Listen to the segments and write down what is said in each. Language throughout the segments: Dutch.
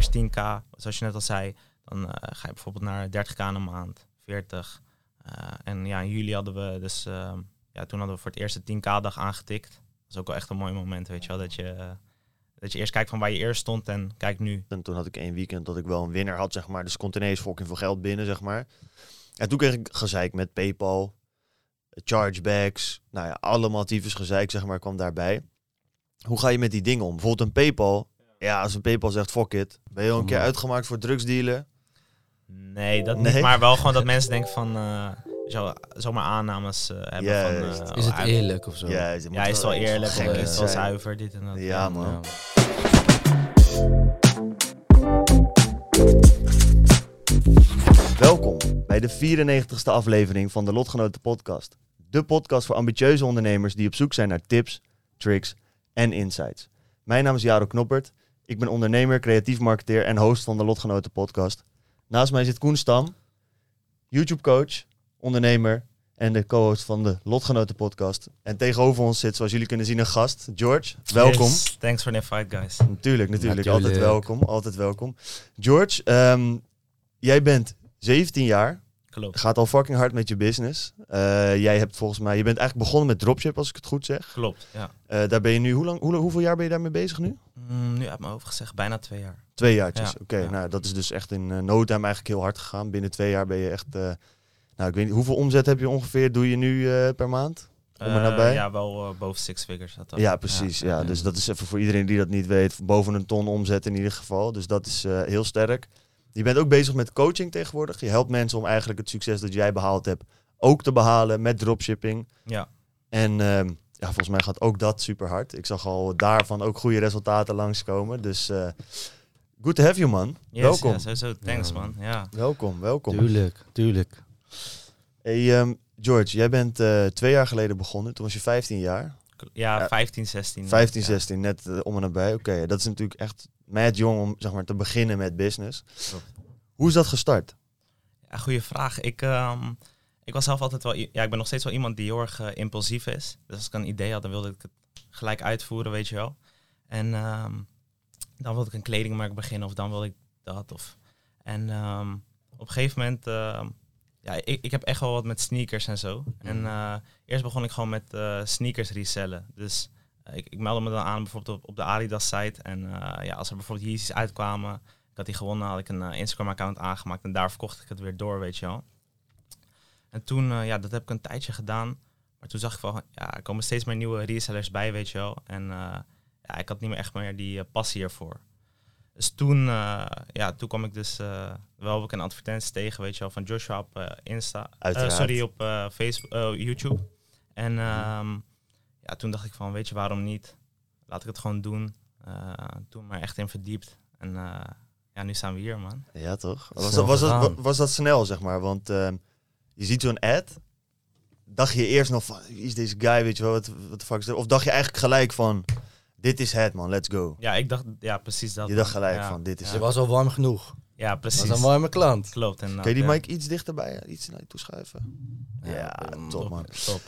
eerst 10k, zoals je net al zei. Dan eh, ga je bijvoorbeeld naar 30k een maand, 40. Eh, en ja, in juli hadden we dus, ehm, ja, toen hadden we voor het eerst de 10k-dag aangetikt. Dat is ook wel echt een mooi moment, weet je wel. Dat je, dat je eerst kijkt van waar je eerst stond en kijk nu. En toen had ik één weekend dat ik wel een winnaar had, zeg maar. Dus kon ineens fucking veel geld binnen, zeg maar. En toen kreeg ik gezeik met Paypal, chargebacks. Nou ja, allemaal tyfus gezeik, zeg maar, kwam daarbij. Hoe ga je met die dingen om? Bijvoorbeeld een Paypal. Ja, als een Paypal zegt fuck it. Ben je al een keer uitgemaakt voor drugsdealen? Nee, dat Nee? niet. Maar wel gewoon dat mensen denken van, eh, zo, zomaar aannames eh, hebben van... eh, Is het oh, eerlijk of zo? Ja, het is het wel eerlijk? gek Of is het wel zuiver? Dit en dat. Ja, man. Ja. Welkom bij de 94ste aflevering van de Lotgenoten Podcast. De podcast voor ambitieuze ondernemers die op zoek zijn naar tips, tricks en insights. Mijn naam is Jaro Knoppert. Ik ben ondernemer, creatief marketeer en host van de Lotgenoten Podcast. Naast mij zit Koen Stam, YouTube coach, ondernemer en de co-host van de Lotgenoten Podcast. En tegenover ons zit, zoals jullie kunnen zien, een gast, George. Welkom. Yes, thanks for the invite, guys. Natuurlijk, natuurlijk. Natuurlijk. Altijd welkom. Altijd welkom. George, ehm, jij bent 17 jaar. Klopt. Gaat al fucking hard met je business. Eh, jij hebt volgens mij, je bent eigenlijk begonnen met dropship, als ik het goed zeg. Klopt, ja. Eh, daar ben je nu, hoe lang, hoe, hoeveel jaar ben je daarmee bezig nu? Mm, nu uit mijn hoofd gezegd, bijna twee jaar. Twee jaartjes. Ja, Oké, ja. nou dat is dus echt in uh, no time eigenlijk heel hard gegaan. Binnen twee jaar ben je echt, nou ik weet niet, hoeveel omzet heb je ongeveer, doe je nu per maand? Om er nabij? Ja, wel boven six figures. Dat. Ja, precies. Ja, ja. Dus dat is even voor iedereen die dat niet weet, boven een ton omzet in ieder geval. Dus dat is heel sterk. Je bent ook bezig met coaching tegenwoordig. Je helpt mensen om eigenlijk het succes dat jij behaald hebt ook te behalen met dropshipping. Ja, En ehm, ja, volgens mij gaat ook dat super hard. Ik zag al daarvan ook goede resultaten langskomen. Dus eh good to have you, man. yes, welkom. Ja, sowieso. Thanks, Ja. man. Ja. Welkom, welkom. Tuurlijk, tuurlijk. Hey, ehm, George, jij bent eh, twee jaar geleden begonnen. Toen was je 15 jaar. Ja, Ja. 15, 16. 15, ja. 16, net eh, om en nabij. Oké, dat is natuurlijk echt mad jong om zeg maar, te beginnen met business. Klopt. Hoe is dat gestart? Ja, goede vraag. Ik, ehm, ik was zelf altijd wel... Ja, ik ben nog steeds wel iemand die heel erg eh, impulsief is. Dus als ik een idee had, dan wilde ik het gelijk uitvoeren, weet je wel. En ehm, dan wilde ik een kledingmerk beginnen of dan wilde ik dat. Of... En ehm, op een gegeven moment... ja, ik, ik heb echt wel wat met sneakers en zo. En eh, eerst begon ik gewoon met eh, sneakers resellen. Dus eh, ik, ik meldde me dan aan bijvoorbeeld op, op de Adidas site. En ja, als er bijvoorbeeld Yeezys uitkwamen, ik had die gewonnen, had ik een Instagram-account aangemaakt en daar verkocht ik het weer door, weet je wel. En toen, ja, dat heb ik een tijdje gedaan. Maar toen zag ik van, ja, er komen steeds meer nieuwe resellers bij, weet je wel. En ja, ik had niet meer echt meer die passie ervoor. Dus toen, eh, ja, toen kwam ik dus, eh, wel ik een advertentie tegen, weet je wel, van Joshua op eh, Insta. Sorry, op Facebook, YouTube. En ehm, ja, toen dacht ik van, weet je, waarom niet? Laat ik het gewoon doen. Toen maar echt in verdiept. En ja, nu staan we hier, man. Ja, toch? Was, dat, was, dat, was dat snel, zeg maar? Want ehm, je ziet zo'n ad. Dacht je eerst nog van, is deze guy, weet je wel, wat, wat de fuck is dat? Of dacht je eigenlijk gelijk van, dit is het man, let's go. Ja, ik dacht, ja, precies dat. Je dacht gelijk ja. van, dit is het. was al warm genoeg. Ja, Dat precies. was een warme klant. Klopt. En Kun je die mic iets dichterbij, iets naar je toe schuiven? Ja, top man. Top.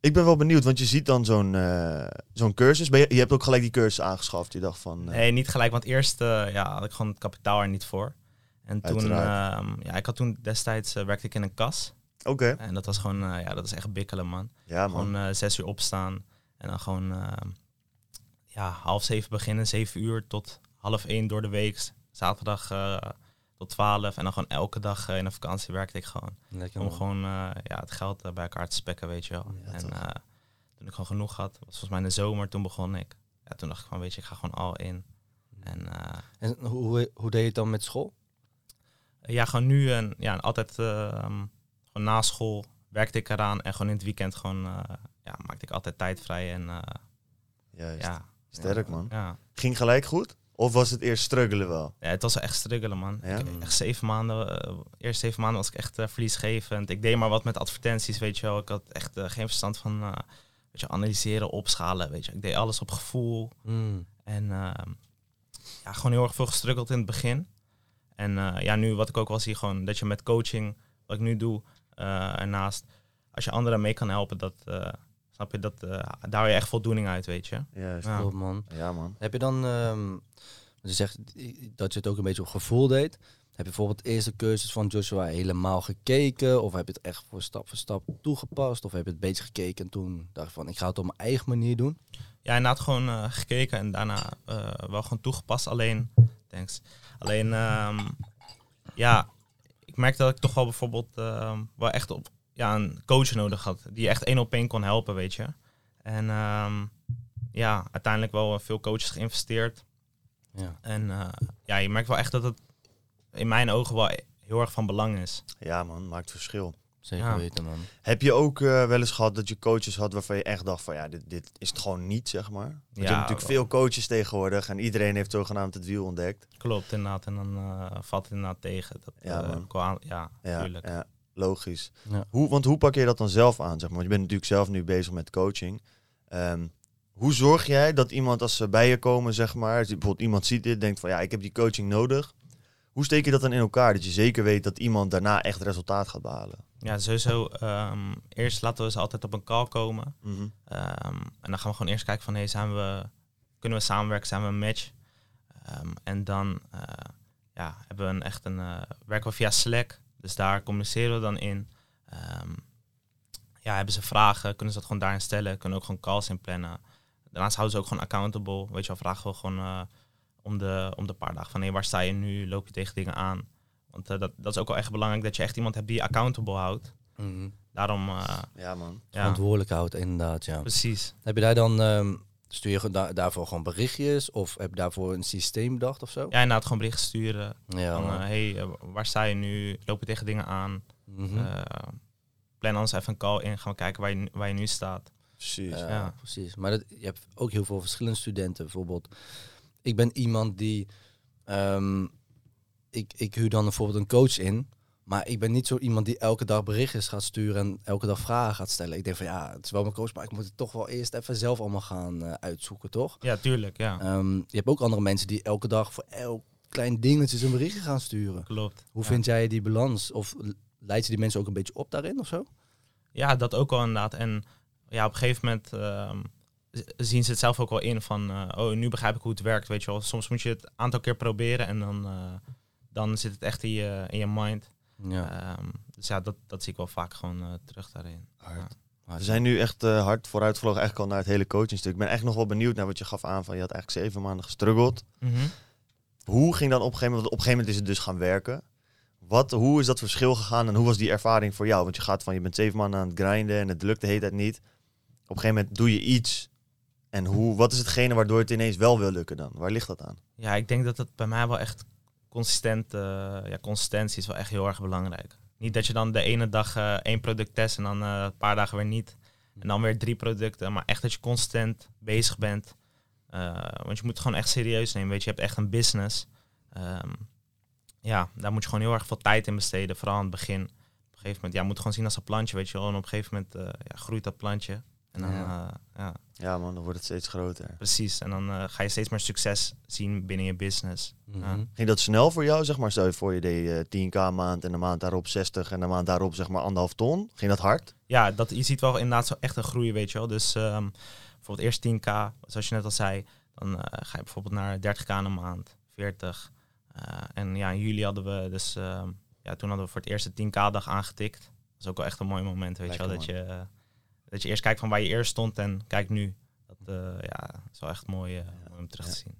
Ik ben wel benieuwd, want je ziet dan zo'n eh, zo'n cursus. Ben je, je hebt ook gelijk die cursus aangeschaft. Je dacht van, eh, Nee, niet gelijk, want eerst eh, ja, had ik gewoon het kapitaal er niet voor. En toen, ehm, ja, ik had toen destijds eh, werkte ik in een kas. oké. En dat was gewoon, eh, ja, dat is echt bikkelen, man. Ja man. Gewoon eh, zes uur opstaan en dan gewoon, ehm, ja, half zeven beginnen, zeven uur tot half één door de week. Zaterdag eh, tot twaalf en dan gewoon elke dag eh, in de vakantie werkte ik gewoon. Lekker Om man. gewoon eh, ja, het geld bij elkaar te spekken, weet je wel. Ja, en toen ik gewoon genoeg had, was volgens mij in de zomer, toen begon ik. Ja, toen dacht ik van, weet je, ik ga gewoon al in. En eh, En hoe, hoe deed je het dan met school? ja, gewoon nu en ja, altijd eh, gewoon na school werkte ik eraan en gewoon in het weekend gewoon, ja, maakte ik altijd tijd vrij en Juist. ja. Sterk ja, man. Ja. Ging gelijk goed? Of was het eerst struggelen wel? ja, het was echt struggelen, man. Ja? Ik, echt zeven maanden, eh, eerst zeven maanden was ik echt eh, verliesgevend. Ik deed maar wat met advertenties, weet je wel. Ik had echt eh, geen verstand van, eh, weet je, analyseren, opschalen, weet je. Ik deed alles op gevoel. Mm. En ehm, ja, gewoon heel erg veel gestruggeld in het begin. En eh, ja, nu wat ik ook wel zie, gewoon dat je met coaching, wat ik nu doe, eh ernaast, als je anderen mee kan helpen, dat, eh, snap je, dat, eh, daar je echt voldoening uit, weet je. Juist. Ja. Klopt, man. Ja man. Heb je dan, ehm, je zegt dat je het ook een beetje op gevoel deed. Heb je bijvoorbeeld de eerste cursus van Joshua helemaal gekeken? Of heb je het echt voor stap voor stap toegepast? Of heb je het beetje gekeken en toen dacht van ik ga het op mijn eigen manier doen? Ja, inderdaad gewoon eh, gekeken en daarna eh, wel gewoon toegepast. Alleen, thanks. Alleen, ehm, ja, ik merkte dat ik toch wel bijvoorbeeld ehm, wel echt op ja, een coach nodig had. Die echt één op één kon helpen, weet je. En ehm, ja, uiteindelijk wel veel coaches geïnvesteerd. Ja. En eh, ja, je merkt wel echt dat het in mijn ogen wel heel erg van belang is. Ja man, maakt verschil. Zeker Ja. weten man. Heb je ook eh, wel eens gehad dat je coaches had waarvan je echt dacht van ja, dit, dit is het gewoon niet, zeg maar? Want je Ja, hebt natuurlijk wel. veel coaches tegenwoordig en iedereen heeft zogenaamd het wiel ontdekt. Klopt, inderdaad. En dan eh, valt het inderdaad tegen. Dat, Ja, eh, man. qua- ja, Ja, natuurlijk. ja logisch. Ja. Hoe, want hoe pak je dat dan zelf aan, zeg maar? Want je bent natuurlijk zelf nu bezig met coaching. Ehm, hoe zorg jij dat iemand als ze bij je komen, zeg maar, bijvoorbeeld iemand ziet dit, denkt van ja, ik heb die coaching nodig. Hoe steek je dat dan in elkaar? Dat je zeker weet dat iemand daarna echt resultaat gaat behalen. Ja, sowieso. ehm, eerst laten we ze altijd op een call komen. Mhm. Ehm, en dan gaan we gewoon eerst kijken van, hey, zijn we, kunnen we samenwerken? Zijn we een match? En dan eh, ja, hebben we een, echt een, eh, werken we via Slack. Dus daar communiceren we dan in. Ehm, ja, hebben ze vragen, kunnen ze dat gewoon daarin stellen. Kunnen ook gewoon calls in plannen. Daarnaast houden ze ook gewoon accountable. Weet je wel, vragen we gewoon eh, om, de, om de paar dagen van, hey, waar sta je nu? Loop je tegen dingen aan? Want eh, dat, dat is ook wel echt belangrijk, dat je echt iemand hebt die je accountable houdt. Mhm. Daarom, eh, Ja, man. ja, Verantwoordelijk houdt, inderdaad, ja. precies. Heb je daar dan, ehm, stuur je da- daarvoor gewoon berichtjes? Of heb je daarvoor een systeem bedacht of zo? Ja, inderdaad, gewoon berichten sturen. Ja, Van, eh, hey, eh, waar sta je nu? Loop je tegen dingen aan? Eh, plan anders even een call in. Gaan we kijken waar je, nu- waar je nu staat. Precies. Ja, ja. precies. Maar dat, je hebt ook heel veel verschillende studenten. Bijvoorbeeld, ik ben iemand die... ehm, ik, ik huur dan bijvoorbeeld een coach in. Maar ik ben niet zo iemand die elke dag berichtjes gaat sturen en elke dag vragen gaat stellen. Ik denk van ja, het is wel mijn coach, maar ik moet het toch wel eerst even zelf allemaal gaan eh, uitzoeken, toch? Ja, tuurlijk. Ja, Ehm, je hebt ook andere mensen die elke dag voor elk klein dingetje een berichtje gaan sturen. klopt. Hoe ja. vind jij die balans? Of leidt je die mensen ook een beetje op daarin of zo? Ja, dat ook wel inderdaad. En ja, op een gegeven moment ehm, zien ze het zelf ook wel in van... eh, oh, nu begrijp ik hoe het werkt, weet je wel. Soms moet je het een aantal keer proberen en dan, eh, dan zit het echt in je, in je mind. Ja. Ehm, dus ja, dat, dat zie ik wel vaak gewoon eh, terug daarin. Hard. Ja. We zijn nu echt eh, hard vooruitgevlogen eigenlijk al naar het hele coachingstuk. Ik ben echt nog wel benieuwd naar wat je gaf aan van je had eigenlijk zeven maanden gestruggeld. Mhm. Hoe ging dan op een gegeven moment, want op een gegeven moment is het dus gaan werken. Wat, hoe is dat verschil gegaan en hoe was die ervaring voor jou? Want je gaat van, je bent zeven maanden aan het grinden en het lukt de hele tijd niet. Op een gegeven moment doe je iets. En hoe, wat is hetgene waardoor het ineens wel wil lukken dan? Waar ligt dat aan? Ja, ik denk dat het bij mij wel echt consistent, eh, ja, consistentie is wel echt heel erg belangrijk. Niet dat je dan de ene dag eh, één product test en dan eh, een paar dagen weer niet. En dan weer drie producten, maar echt dat je consistent bezig bent. Want je moet het gewoon echt serieus nemen, weet je. Je hebt echt een business. Ehm, ja, daar moet je gewoon heel erg veel tijd in besteden, vooral aan het begin. Op een gegeven moment, ja, moet gewoon zien als een plantje, weet je. En op een gegeven moment ja, groeit dat plantje. En dan, Ja. ja. ja, Ja man, dan wordt het steeds groter. precies. En dan eh, ga je steeds meer succes zien binnen je business. Mhm. Ja. Ging dat snel voor jou, zeg maar? Stel je voor, je deed eh, 10k een maand en de maand daarop 60 en de maand daarop zeg maar anderhalf ton. Ging dat hard? ja, dat, je ziet wel inderdaad zo echt een groei, weet je wel. Dus ehm, bijvoorbeeld eerst 10k, zoals je net al zei. Dan eh, ga je bijvoorbeeld naar 30k een maand, 40. Eh, en ja, in juli hadden we dus, ehm, ja, toen hadden we voor het eerst de 10k-dag aangetikt. Dat is ook wel echt een mooi moment, weet je wel. Dat je, eh, dat je eerst kijkt van waar je eerst stond en kijk nu. Dat eh, ja, is wel echt mooi, eh, om terug te zien.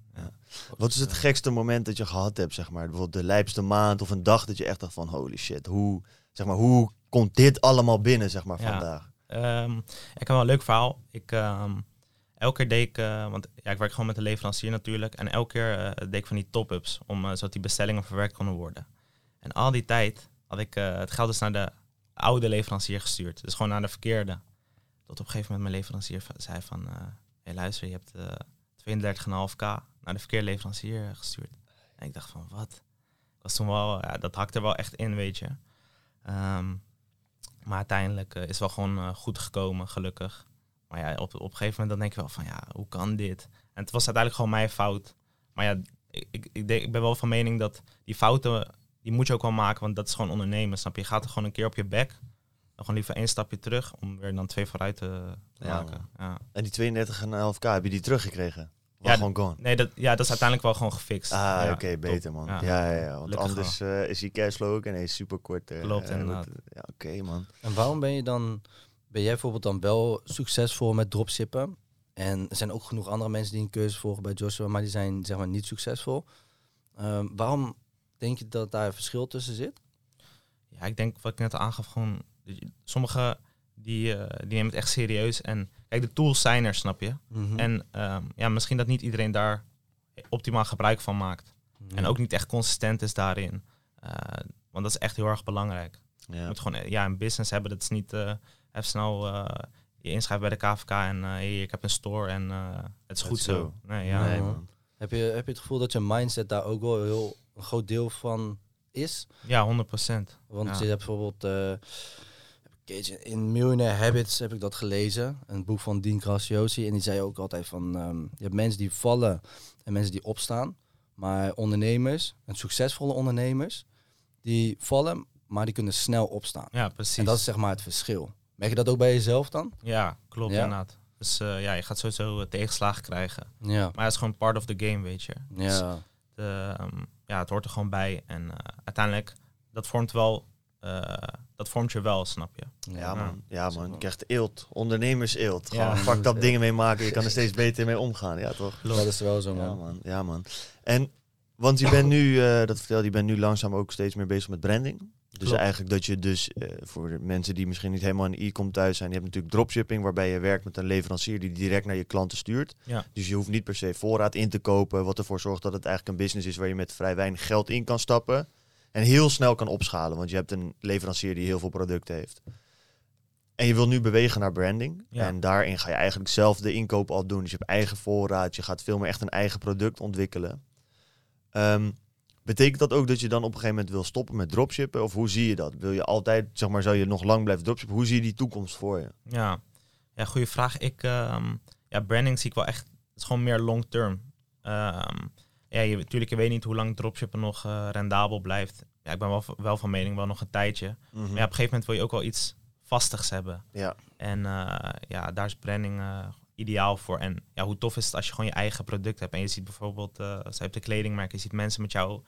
Wat is het gekste moment dat je gehad hebt, zeg maar? Bijvoorbeeld de lijpste maand of een dag dat je echt dacht van holy shit, hoe, zeg maar, hoe komt dit allemaal binnen, zeg maar, vandaag? Ehm, ik heb wel een leuk verhaal. Ik, ehm, elke keer deed ik, eh, want ja, ik werk gewoon met de leverancier natuurlijk. En elke keer deed ik van die top-ups, om, zodat die bestellingen verwerkt konden worden. En al die tijd had ik het geld dus naar de oude leverancier gestuurd. Dus gewoon naar de verkeerde. Op een gegeven moment mijn leverancier zei van... eh hey, luister, je hebt eh 32,5k naar de verkeerde leverancier gestuurd. En ik dacht van, wat? Was toen wel, ja, dat hakte er wel echt in, weet je. Ehm, maar uiteindelijk eh, is wel gewoon eh, goed gekomen, gelukkig. Maar ja, op, op een gegeven moment dan denk je wel van, ja, hoe kan dit? En het was uiteindelijk gewoon mijn fout. Maar ja, ik, ik, ik, denk, ik ben wel van mening dat die fouten, die moet je ook wel maken, want dat is gewoon ondernemen, snap je? Je gaat er gewoon een keer op je bek, dan gewoon liever één stapje terug, om weer dan twee vooruit te, te Ja, maken. Ja. En die 32,5k, heb je die teruggekregen? Was Ja, gewoon gone. Nee, dat, ja, dat is uiteindelijk wel gewoon gefixt. Ah, Ja, oké, beter man. Ja, Ja. ja, ja. Want anders eh, is die cashflow ook ineens super kort. eh, Klopt, eh, inderdaad. wat- Ja, oké man. En waarom ben je dan, ben jij bijvoorbeeld dan wel succesvol met dropshippen? En er zijn ook genoeg andere mensen die een cursus volgen bij Joshua, maar die zijn zeg maar niet succesvol. Ehm, waarom denk je dat daar een verschil tussen zit? Ja, ik denk wat ik net aangaf, gewoon sommigen die, eh, die nemen het echt serieus. En kijk, de tools zijn er, snap je? Mhm. En ehm, ja, misschien dat niet iedereen daar optimaal gebruik van maakt. En ook niet echt consistent is daarin. Eh, want dat is echt heel erg belangrijk. Je Ja. moet gewoon eh, ja, een business hebben. Dat is niet eh, even snel eh, je inschrijven bij de KVK en eh, hey, ik heb een store en eh, het is goed zo. Nee, ja. Nee, Ja. man. Heb, je, heb je het gevoel dat je mindset daar ook wel heel een groot deel van is? ja, 100 procent. Want Ja. je hebt bijvoorbeeld eh, Cage, in Millionaire Habits heb ik dat gelezen, een boek van Dean Graziosi. En die zei ook altijd van, ehm, je hebt mensen die vallen en mensen die opstaan. Maar ondernemers, en succesvolle ondernemers, die vallen, maar die kunnen snel opstaan. Ja, precies. En dat is zeg maar het verschil. Merk je dat ook bij jezelf dan? Ja, klopt Ja? inderdaad. Dus eh, ja, je gaat sowieso eh, tegenslagen krijgen. Ja. Maar het is gewoon part of the game, weet je. Dus Ja. de, ehm, ja, het hoort er gewoon bij. En eh, uiteindelijk, dat vormt wel, eh, dat vormt je wel, snap je. Ja, man. Ja, man. Je krijgt eelt. Ondernemers-eelt. Ja. Gewoon fucked up dingen mee maken. Je kan er steeds beter mee omgaan. Ja, toch? Dat is wel zo, Ja, man. Ja, man. En, want je bent nu, eh, dat vertelde je, bent nu langzaam ook steeds meer bezig met branding. Dus Klopt. eigenlijk dat je dus, eh, voor de mensen die misschien niet helemaal in e-com thuis zijn, je hebt natuurlijk dropshipping, waarbij je werkt met een leverancier die direct naar je klanten stuurt. Ja. Dus je hoeft niet per se voorraad in te kopen, wat ervoor zorgt dat het eigenlijk een business is waar je met vrij weinig geld in kan stappen. En heel snel kan opschalen, want je hebt een leverancier die heel veel producten heeft. En je wil nu bewegen naar branding. Ja. En daarin ga je eigenlijk zelf de inkoop al doen. Dus je hebt eigen voorraad. Je gaat veel meer echt een eigen product ontwikkelen. Ehm, betekent dat ook dat je dan op een gegeven moment wil stoppen met dropshippen? Of hoe zie je dat? Wil je altijd, zeg maar, zou je nog lang blijven dropshippen? Hoe zie je die toekomst voor je? Ja, ja goede vraag. Ik, ehm, ja, branding zie ik wel echt, het is gewoon meer long term. Ehm, ja, je, natuurlijk, je weet niet hoe lang dropshippen nog eh, rendabel blijft. Ja, ik ben wel, wel van mening, wel nog een tijdje. Maar ja, op een gegeven moment wil je ook wel iets vastigs hebben. Ja. En eh, ja, daar is branding eh, ideaal voor. En ja, hoe tof is het als je gewoon je eigen product hebt. En je ziet bijvoorbeeld, als je hebt de kledingmerk, je ziet mensen met jou,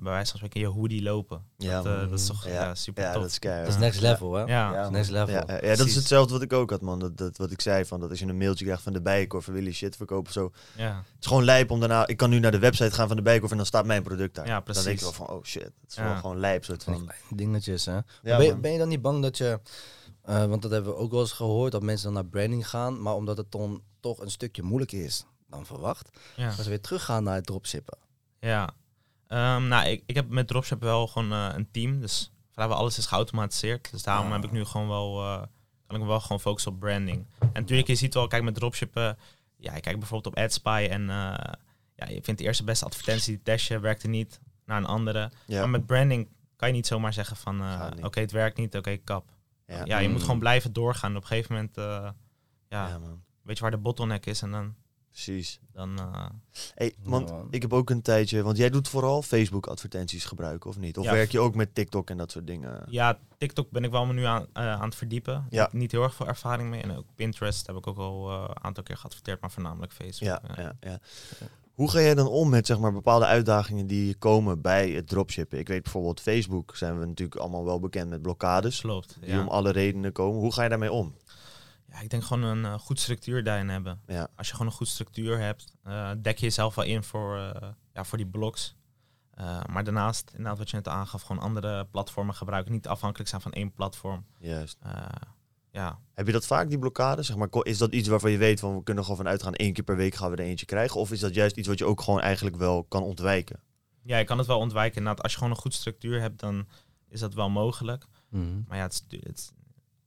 bij wijze van spreken, je hoodie lopen. Ja, dat, eh, dat is toch Ja. ja, super Ja, tof. dat is keihard. Dat is next level, hè? Ja. Next level. Ja, ja, ja, dat is hetzelfde wat ik ook had, man. Dat, dat, wat ik zei, van dat als je een mailtje krijgt van de Bijenkorf, van wil je shit verkopen of zo. ja. Het is gewoon lijp om daarna... Ik kan nu naar de website gaan van de Bijenkorf en dan staat mijn product daar. Ja, Dan denk je precies. wel van, oh shit. Het is Ja. wel gewoon lijp, soort Van dingetjes, hè? Ja, ben, je, ben je dan niet bang dat je, eh, want dat hebben we ook wel eens gehoord, dat mensen dan naar branding gaan, maar omdat het dan toch een stukje moeilijker is dan verwacht, ja. dat ze weer teruggaan naar het dropshippen. Ja, Ehm, nou, ik, ik heb met Dropship wel gewoon eh, een team. Dus vrijwel alles is geautomatiseerd. Dus daarom Ah. heb ik nu gewoon wel, eh, kan ik me wel gewoon focussen op branding. En natuurlijk, je ziet wel, kijk met Dropship, eh, ja, je kijkt bijvoorbeeld op AdSpy en ja, je vindt de eerste beste advertentie, die test je, werkte niet, naar een andere. Ja. Maar met branding kan je niet zomaar zeggen van, oké, het werkt niet, oké, kap. Ja. Ja, je moet Mm. gewoon blijven doorgaan. Op een gegeven moment, ja, Ja, man. weet je waar de bottleneck is en dan, Precies. dan eh, Hey, want ik heb ook een tijdje... Want jij doet vooral Facebook-advertenties gebruiken, of niet? Of Ja. werk je ook met TikTok en dat soort dingen? Ja, TikTok ben ik wel nu aan, eh, aan het verdiepen. Ik heb niet heel erg veel ervaring mee. En ook Pinterest heb ik ook al eh, een aantal keer geadverteerd, maar voornamelijk Facebook. Ja, ja. ja, ja. Hoe ga jij dan om met zeg maar, bepaalde uitdagingen die komen bij het dropshippen? Ik weet bijvoorbeeld Facebook zijn we natuurlijk allemaal wel bekend met blokkades. Klopt. Die om alle redenen komen. Hoe ga je daarmee om? Ja, ik denk gewoon een eh, goed structuur daarin hebben. Ja. Als je gewoon een goed structuur hebt, eh, dek je jezelf wel in voor, eh, ja, voor die blogs. Eh, maar daarnaast, inderdaad wat je net aangaf, gewoon andere platformen gebruiken. Niet afhankelijk zijn van één platform. Juist. Eh, ja, Heb je dat vaak, die blokkades? Zeg maar, is dat iets waarvan je weet van we kunnen gewoon vanuit gaan één keer per week gaan we er eentje krijgen? Of is dat juist iets wat je ook gewoon eigenlijk wel kan ontwijken? ja, je kan het wel ontwijken. Inderdaad, als je gewoon een goed structuur hebt, dan is dat wel mogelijk. Mhm. Maar ja, het is, het is,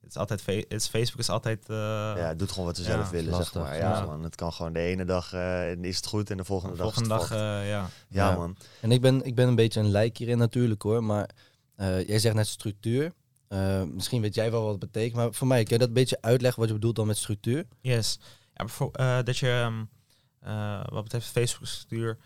het is altijd, fe- het is, Facebook is altijd... eh, ja, het doet gewoon wat ze ja, zelf willen, lastig, zeg maar. Ja, ja. man. Het kan gewoon de ene dag eh, is het goed en de volgende, de dag volgende is dag, het fucked. eh, ja. ja, Ja. man. En ik ben, ik ben een beetje een lijk hierin natuurlijk hoor, maar eh, jij zegt net structuur. Eh, misschien weet jij wel wat het betekent, maar voor mij, kun je dat een beetje uitleggen wat je bedoelt dan met structuur? Yes. Ja, eh, dat je, ehm, eh, wat betreft Facebook-structuur,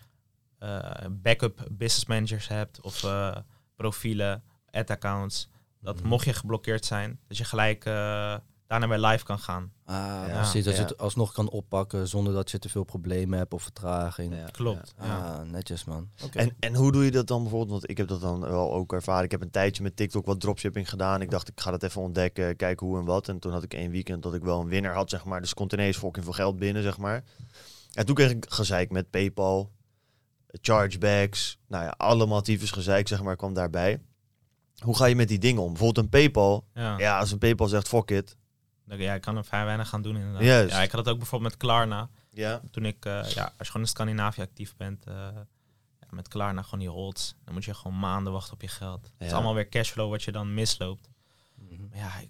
eh, backup business managers hebt of eh, profielen, ad-accounts. Dat Mhm. mocht je geblokkeerd zijn, dat je gelijk eh, daarna weer live kan gaan. Ah, Ja. precies. Dat Ja. je het alsnog kan oppakken zonder dat je te veel problemen hebt of vertraging. Ja, Klopt. Ah, netjes man. Oké. En, en hoe doe je dat dan bijvoorbeeld? Want ik heb dat dan wel ook ervaren. Ik heb een tijdje met TikTok wat dropshipping gedaan. Ik dacht, ik ga dat even ontdekken, kijken hoe en wat. En toen had ik één weekend dat ik wel een winnaar had, zeg maar. Dus kon ineens fucking veel geld binnen, zeg maar. En toen kreeg ik gezeik met PayPal, chargebacks. Nou ja, allemaal tyfus gezeik, zeg maar, kwam daarbij. Hoe ga je met die dingen om? Bijvoorbeeld een PayPal. Ja. Ja, als een PayPal zegt, fuck it. Dan- ja, ik kan er vrij weinig gaan doen inderdaad. Juist. Ja, ik had het ook bijvoorbeeld met Klarna. Ja. Toen ik, eh, ja, als je gewoon in Scandinavië actief bent, eh, ja, met Klarna gewoon die holds, dan moet je gewoon maanden wachten op je geld. Het is Ja. allemaal weer cashflow wat je dan misloopt. Mhm. Maar ja, ik,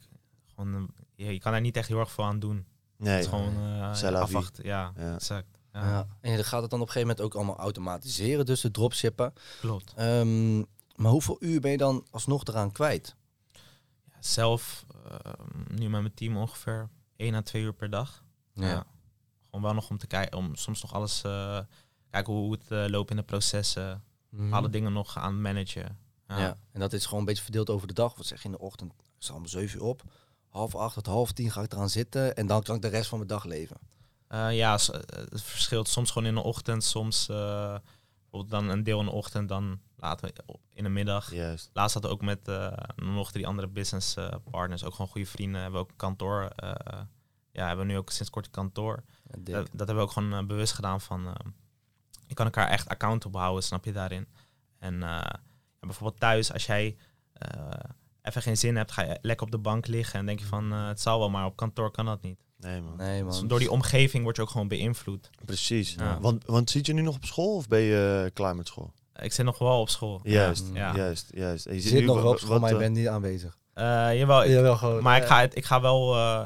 gewoon, eh, je, je kan daar niet echt heel erg veel aan doen. Nee. Het is gewoon eh, vie. afwachten. Ja, Ja. exact. Ja, Ja. En je gaat het dan op een gegeven moment ook allemaal automatiseren, dus de dropshippen. klopt. Ehm, maar hoeveel uur ben je dan alsnog eraan kwijt? Ja, zelf, eh, nu met mijn team ongeveer 1 à 2 uur per dag. Ja. Gewoon wel nog om te kijken, om soms nog alles, eh kijken hoe het eh, loopt in de processen. Mhm. Alle dingen nog aan managen. Ja. Ja. En dat is gewoon een beetje verdeeld over de dag. Wat zeg je in de ochtend? Sta om 7 uur op. Half acht tot half tien ga ik eraan zitten. En dan kan ik de rest van mijn dag leven. Eh, ja, het verschilt soms gewoon in de ochtend, soms bijvoorbeeld dan een deel in de ochtend, dan later in de middag. Juist. Laatst hadden we ook met eh, nog drie andere business eh, partners, ook gewoon goede vrienden, hebben we ook een kantoor. eh, ja, hebben we nu ook sinds kort een kantoor. Dat, dat hebben we ook gewoon bewust gedaan van, eh, je kan elkaar echt accountable houden, snap je daarin. En eh, ja, bijvoorbeeld thuis, als jij eh, even geen zin hebt, ga je lekker op de bank liggen en denk je van, eh, het zal wel, maar op kantoor kan dat niet. Nee, man. nee Dus man. door die omgeving word je ook gewoon beïnvloed. Precies. Ja. Want, want zit je nu nog op school of ben je klaar met school? Ik zit nog wel op school. Juist, Ja. juist, juist. En je Je zit nu nog wel op school, maar je wat, bent niet aanwezig. Eh, jawel, ik- Jawel, gewoon. maar ik eh, ga, ik ga wel, eh,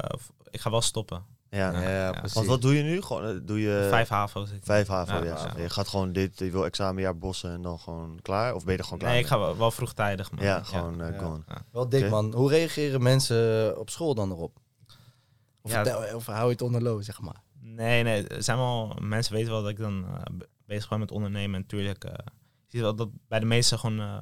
ik ga wel stoppen. Ja. Ja, Ja. precies. Want wat doe je nu? Gewoon, eh, doe je Vijf HAVO vijf HAVO, Ja, ja. ja. Je gaat gewoon dit, je wil examenjaar bossen en dan gewoon klaar? Of ben je er gewoon klaar Nee, ik ga wel, wel vroegtijdig. Man. Ja, gewoon eh, gone. Wel dik man. Hoe reageren mensen op school dan erop? Of, Ja, vertel- of hou je het onder low, zeg maar? Nee, nee, zijn wel, mensen weten wel dat ik dan eh, be- bezig ben met ondernemen. En natuurlijk, ziet wel dat bij de meesten gewoon eh,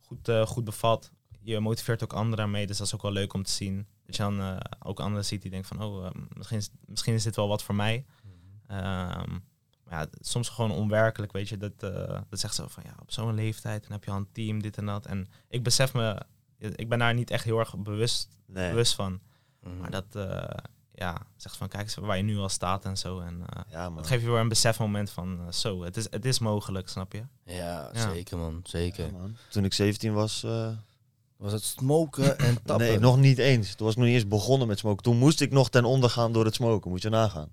goed, eh, goed bevat. Je motiveert ook anderen daarmee, dus dat is ook wel leuk om te zien. Dat je dan eh, ook anderen ziet die denken van, oh, eh, misschien, is, misschien is dit wel wat voor mij. Ehm, maar ja, soms gewoon onwerkelijk, weet je. Dat, eh, dat zegt zo van, ja, op zo'n leeftijd, dan heb je al een team, dit en dat. En ik besef me, ik ben daar niet echt heel erg bewust, Nee. bewust van. Mhm. Maar dat, ja, zegt van, kijk eens waar je nu al staat en zo. En eh, Ja, man. dat geeft je weer een besefmoment van, eh, zo, het is, het is mogelijk, snap je? Ja, Ja. zeker man. Zeker. Ja, man. Toen ik 17 was... eh, Was het smoken en tappen? nee, nog niet eens. Toen was ik nog niet eens begonnen met smoken. Toen moest ik nog ten onder gaan door het smoken. Moet je nagaan.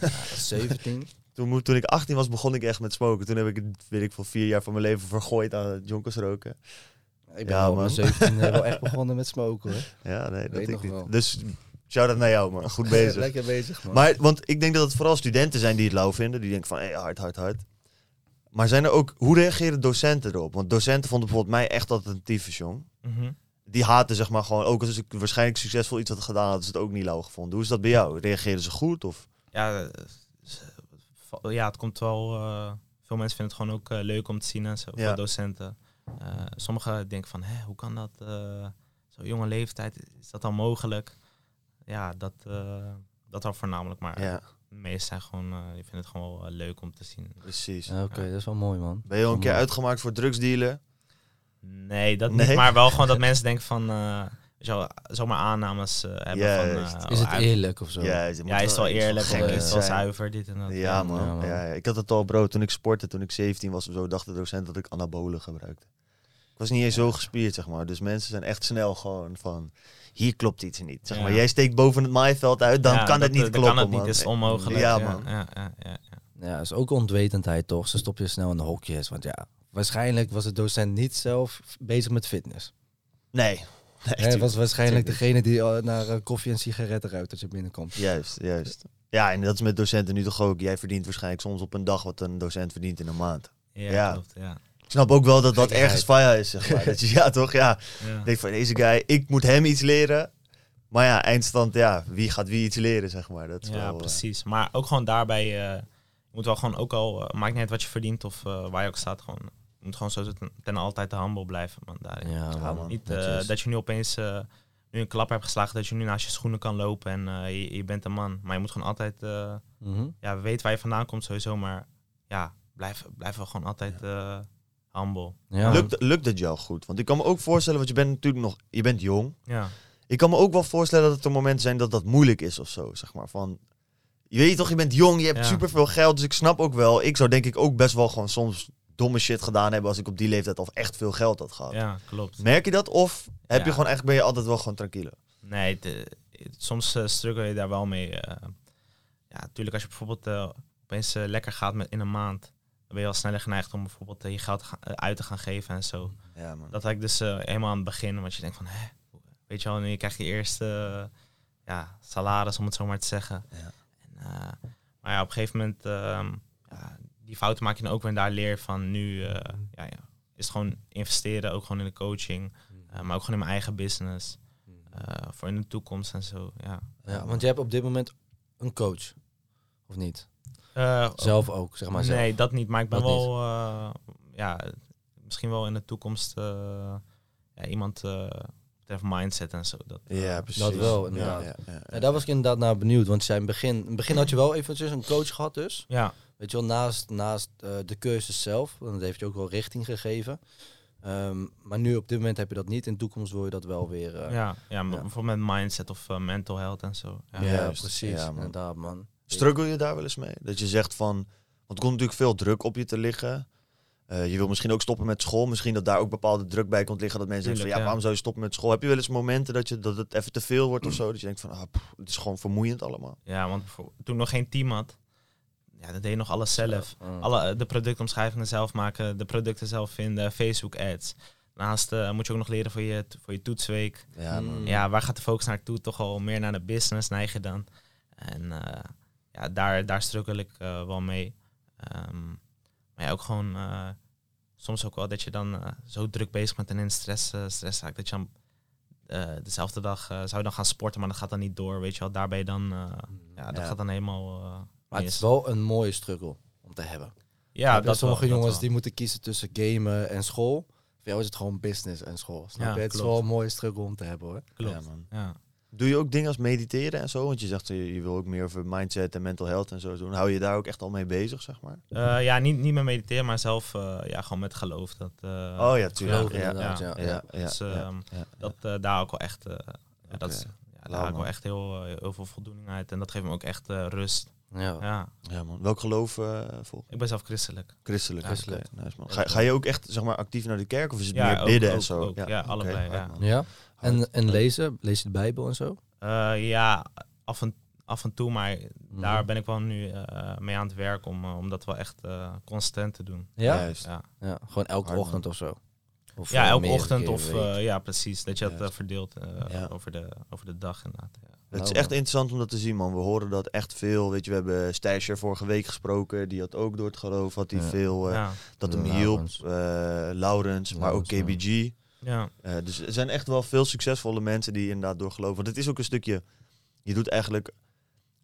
Ja, 17. Toen, toen ik 18 was, begon ik echt met smoken. Toen heb ik, het, weet ik, voor vier jaar van mijn leven vergooid aan het jonkers roken. Ik ben Ja, op man. mijn 17 wel echt begonnen met smoken hoor. Ja, nee, dat Weet ik nog niet. wel. Dus shout-out naar jou, man. Goed bezig. Lekker bezig man. Maar, want ik denk dat het vooral studenten zijn die het lauw vinden. Die denken van, hé, hard, hard, hard. Maar zijn er ook, hoe reageren docenten erop? Want docenten vonden bijvoorbeeld mij echt altijd een tyfus, jong. Mhm. Die haten zeg maar gewoon, ook als ik waarschijnlijk succesvol iets had gedaan, hadden ze het ook niet lauw gevonden. Hoe is dat bij jou? Reageren ze goed? Of? Ja, eh, ja, het komt wel, eh, veel mensen vinden het gewoon ook eh, leuk om te zien en zo, Ja. veel docenten. Eh, sommigen denken van, hé, hoe kan dat, eh zo'n jonge leeftijd, is dat dan mogelijk? Ja, dat, eh, dat al voornamelijk, maar Ja, de meesten zijn gewoon, eh, die vinden het gewoon wel eh, leuk om te zien. precies. Ja, Oké, dat is wel mooi man. Ben je al een keer Mooi. uitgemaakt voor drugsdealen? Nee, dat Nee? niet. Maar wel gewoon dat mensen denken van, eh, wel, zomaar aannames eh, hebben Juist. van... eh, Is het oh, hij- eerlijk of zo? Ja, Ja, is het wel eerlijk, gek of is wel zijn. zuiver, dit en dat. Ja, man. Ja, Ja, man. ja. Ik had het al, bro. Toen ik sportte, toen ik 17 was of zo, dacht de docent dat ik anabolen gebruikte. Was niet eens zo gespierd, zeg maar. Dus mensen zijn echt snel gewoon van, hier klopt iets niet. Zeg Ja. maar, jij steekt boven het maaiveld uit, dan Ja, kan dat, het niet eh, kloppen, Dan kan het man. niet, is onmogelijk. Ja, Ja, man. Ja, ja, ja, ja. Ja, is ook onwetendheid toch? Ze stop je snel in de hokjes. Want ja, waarschijnlijk was de docent niet zelf bezig met fitness. Nee. nee Hij was waarschijnlijk degene die eh, naar eh, koffie en sigaretten ruikt als je binnenkomt. Juist, juist. Ja, en dat is met docenten nu toch ook. Jij verdient waarschijnlijk soms op een dag wat een docent verdient in een maand. Ja, Ja. klopt. Ja. Ik snap ook wel dat dat ergens faya is, zeg maar. Dat je, ja, toch? Ja. Ja. Ik denk van deze guy, ik moet hem iets leren. Maar ja, eindstand, ja, wie gaat wie iets leren, zeg maar. Dat is Ja, wel, eh, precies. Maar ook gewoon daarbij, eh, je moet wel gewoon ook al, eh, maakt niet uit wat je verdient of eh, waar je ook staat, gewoon, je moet gewoon zo ten, ten altijd humble blijven, man. Daarin. Ja, man. man. Niet dat je nu opeens eh, nu een klap hebt geslagen, dat je nu naast je schoenen kan lopen en eh, je, je bent een man. Maar je moet gewoon altijd, eh, Mhm. ja, weet waar je vandaan komt sowieso, maar ja, blijf, blijf wel gewoon altijd eh humble. Ja. Lukt, lukt het jou goed? Want ik kan me ook voorstellen, want je bent natuurlijk nog, je bent jong. Ja, Ik kan me ook wel voorstellen dat er momenten zijn dat dat moeilijk is of zo, zeg maar. Van, je weet toch, je bent jong, je hebt Ja. superveel geld, dus ik snap ook wel. Ik zou denk ik ook best wel gewoon soms domme shit gedaan hebben als ik op die leeftijd al echt veel geld had gehad. ja klopt. Merk je dat? Of heb Ja. je gewoon echt, ben je altijd wel gewoon tranquilo? Nee, de- soms eh, struggle je daar wel mee. eh. ja, natuurlijk als je bijvoorbeeld eh, opeens lekker gaat met, in een maand, ben je al sneller geneigd om bijvoorbeeld eh, je geld eh, uit te gaan geven en zo. Ja, man. Dat had ik dus eh, helemaal aan het begin, want je denkt van, hè, weet je wel, en je krijgt je eerste ja, salaris, om het zo maar te zeggen. Ja. En, eh, maar ja, op een gegeven moment, ehm, ja, die fouten maak je dan ook weer en daar leer je van nu, eh, ja, ja, is het gewoon investeren, ook gewoon in de coaching, eh, maar ook gewoon in mijn eigen business, eh, voor in de toekomst en zo, ja. Ja, want je hebt op dit moment een coach. Of niet? Eh, Zelf ook, zeg maar zelf. nee, dat niet, maar ik ben Dat wel, eh, ja, misschien wel in de toekomst eh, ja, iemand uh, betreft mindset en zo. Dat, Ja, precies. Dat wel, ja, inderdaad. ja, ja, ja. Ja, daar was ik inderdaad naar benieuwd. Want je zei in het begin, in het begin had je wel eventjes een coach gehad dus. ja, Weet je wel, naast, naast eh, de cursus zelf. Want dat heeft je ook wel richting gegeven. Ehm, maar nu op dit moment heb je dat niet. In de toekomst wil je dat wel weer... eh, ja, ja, maar Ja. bijvoorbeeld met mindset of mental health en zo. Ja. precies. Ja, man. inderdaad, man. Struggle je daar wel eens mee? Dat je zegt van, want er komt natuurlijk veel druk op je te liggen. Eh, je wil misschien ook stoppen met school. Misschien dat daar ook bepaalde druk bij komt liggen. Dat mensen denken van, ja, waarom zou je stoppen met school? Heb je wel eens momenten dat, je, dat het even te veel wordt of zo? Dat je denkt van, ah, pff, het is gewoon vermoeiend allemaal. Ja, want bijvoorbeeld toen nog geen team had, ja, dan deed je nog alles zelf. Alle, eh, de productomschrijvingen zelf maken, de producten zelf vinden, Facebook ads. Daarnaast eh, moet je ook nog leren voor je, voor je toetsweek. Ja, Mm. Ja, waar gaat de focus naartoe? Toch al meer naar de business neig je dan. En eh, ja, daar, daar struggle ik eh, wel mee. Ehm, maar ja, ook gewoon eh, soms ook wel dat je dan eh, zo druk bezig bent en in stress, stress raakt. Dat je dan dezelfde dag zou je dan gaan sporten, maar dat gaat dan niet door. Weet je wel, daar ben je dan, eh, ja, dat Ja. gaat dan helemaal Maar het is wel een mooie struggle om te hebben. ja, dat sommige wel, jongens die moeten kiezen tussen gamen en school. Voor jou is het gewoon business en school. Snap Ja, je? Het is wel een mooie struggle om te hebben hoor. Klopt. Ja, man. Ja. Doe je ook dingen als mediteren en zo? Want je zegt, je, je wil ook meer over mindset en mental health en zo doen. Hou je daar ook echt al mee bezig, zeg maar? Eh, ja, niet, niet meer mediteren, maar zelf eh, ja, gewoon met geloof. Dat, eh, oh ja, tuurlijk. Ja, ja, ja. dus, ehm, ja. dat, eh, daar ook wel echt, eh, dat is, Oké. ja, daar haal ik wel echt heel, eh, heel veel voldoening uit. En dat geeft me ook echt eh, rust. Ja. Ja, Ja, man. Welk geloof eh volg je? ik ben zelf christelijk. Christelijk. Christelijk. oké, nice, man. Ga, ga je ook echt zeg maar, actief naar de kerk of is het Ja, meer ook- bidden en zo? ook. Ja, oké, allebei, hard, ja. Ja? En, en lezen? Lees je de Bijbel en zo? Eh, ja, af en, af en toe, maar Mhm. daar ben ik wel nu eh, mee aan het werk om, om dat wel echt eh, constant te doen. Ja? Juist. Ja, Ja, gewoon elke Hard, man. ochtend of zo? Of, ja elke ochtend of eh, ja, precies. Dat je dat verdeelt eh, Ja. over, de, over de dag inderdaad. Ja. Het is echt interessant om dat te zien, man. We horen dat echt veel. Weet je, we hebben Stasher vorige week gesproken. Die had ook door het geloof, had hij Ja. veel eh, ja, dat hem Laurens. hielp. Eh Laurens, maar ook Laurens, ja. KBG. ja. Eh, dus er zijn echt wel veel succesvolle mensen die inderdaad door geloven. Want het is ook een stukje, je doet eigenlijk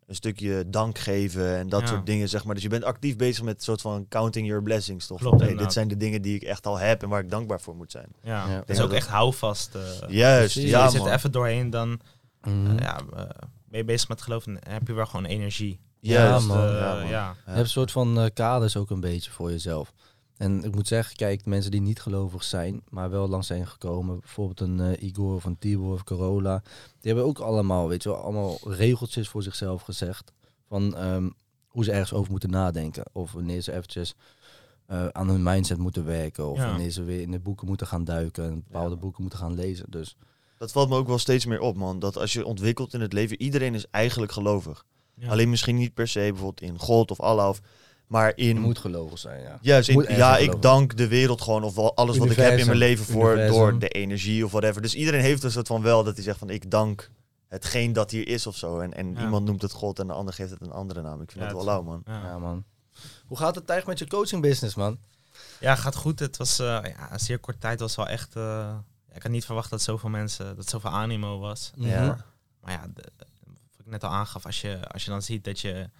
een stukje dank geven en dat Ja. soort dingen, zeg maar. Dus je bent actief bezig met een soort van counting your blessings, toch? Klopt, hey, dit zijn de dingen die ik echt al heb en waar ik dankbaar voor moet zijn. ja. Ja. Het is Ja, ook dat- echt houvast. eh Juist, precies. ja je zit er even doorheen, dan Mhm. eh, ja, eh, ben je bezig met geloof en heb je wel gewoon energie. Ja, man. Eh, ja, man. ja. Je hebt een soort van kaders ook een beetje voor jezelf. En ik moet zeggen, kijk, mensen die niet gelovig zijn, maar wel lang zijn gekomen, bijvoorbeeld een Igor of een Tibor of Corolla, die hebben ook allemaal, weet je wel, allemaal regeltjes voor zichzelf gezegd van ehm, hoe ze ergens over moeten nadenken. Of wanneer ze eventjes aan hun mindset moeten werken. Of Ja. wanneer ze weer in de boeken moeten gaan duiken en bepaalde Ja. boeken moeten gaan lezen. Dus Dat valt me ook wel steeds meer op, man. Dat als je ontwikkelt in het leven, iedereen is eigenlijk gelovig. Ja. Alleen misschien niet per se bijvoorbeeld in God of Allah, of, maar in... je moet gelovig zijn, ja. Juist, in- ja, geloven. ik dank de wereld gewoon of wel alles wat ik heb in mijn leven voor Universum. door de energie of whatever. Dus iedereen heeft een soort van wel dat hij zegt van ik dank hetgeen dat hier is of zo. En, en Ja. iemand noemt het God en de ander geeft het een andere naam. Ik vind Ja, dat het- wel lauw, man. Ja. Ja, man. Hoe gaat het eigenlijk met je coaching business, man? Ja, gaat goed. Het was eh, ja, een zeer kort tijd was wel echt. eh, ik had niet verwacht dat zoveel mensen, dat zoveel animo was. Ja. Mhm. Maar ja, de, wat ik net al aangaf, als je, als je dan ziet dat je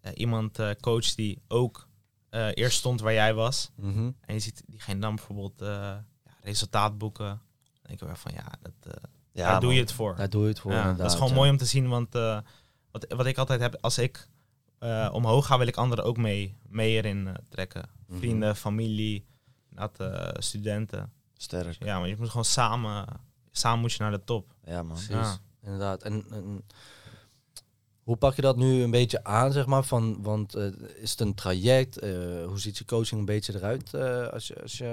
eh, iemand eh coacht die ook eh, eerst stond waar jij was. Mhm. En je ziet diegene dan bijvoorbeeld eh, ja, resultaat boeken. Dan denk ik wel van ja, dat, eh, Ja, Daar doe man. je het voor. Daar doe je het voor Ja, dat is gewoon mooi om te zien, want eh, wat, wat ik altijd heb, als ik eh, omhoog ga, wil ik anderen ook mee, mee erin eh, trekken. Mhm. Vrienden, familie, eh, studenten. Sterk. Ja, maar je moet gewoon samen, samen moet je naar de top. Ja, man. Precies, Ja. inderdaad. En, en hoe pak je dat nu een beetje aan, zeg maar? Van, want eh, is het een traject? Eh, hoe ziet je coaching een beetje eruit eh, als je, als je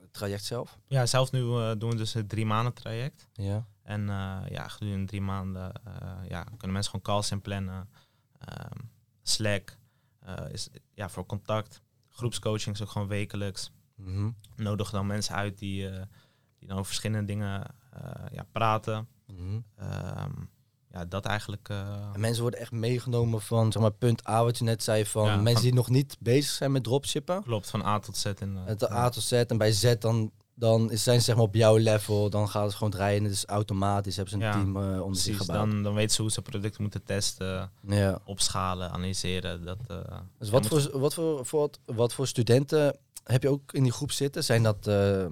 het traject zelf? Ja, zelf nu doen we dus het drie maanden traject. Ja. En eh, ja, gedurende drie maanden eh, ja, kunnen mensen gewoon calls inplannen. Ehm Slack eh, is ja, voor contact. Groepscoaching is ook gewoon wekelijks. Mhm. Nodig dan mensen uit die, eh, die dan over verschillende dingen eh, ja, praten. Ehm, ja, dat eigenlijk. eh, En mensen worden echt meegenomen van, zeg maar, punt A, wat je net zei, van Ja, mensen van- die nog niet bezig zijn met dropshippen. klopt, van A tot Z. In, Het A tot Z en bij Z dan, dan is- zijn ze zeg maar op jouw level, dan gaat het gewoon draaien. Het is automatisch, hebben ze een Ja, team eh onder zich gebouwd. dan, dan weten ze hoe ze producten moeten testen, Ja. opschalen, analyseren. Dat, eh, Dus wat moet- voor, wat, voor, voor, wat, wat voor studenten heb je ook in die groep zitten? Zijn dat, eh,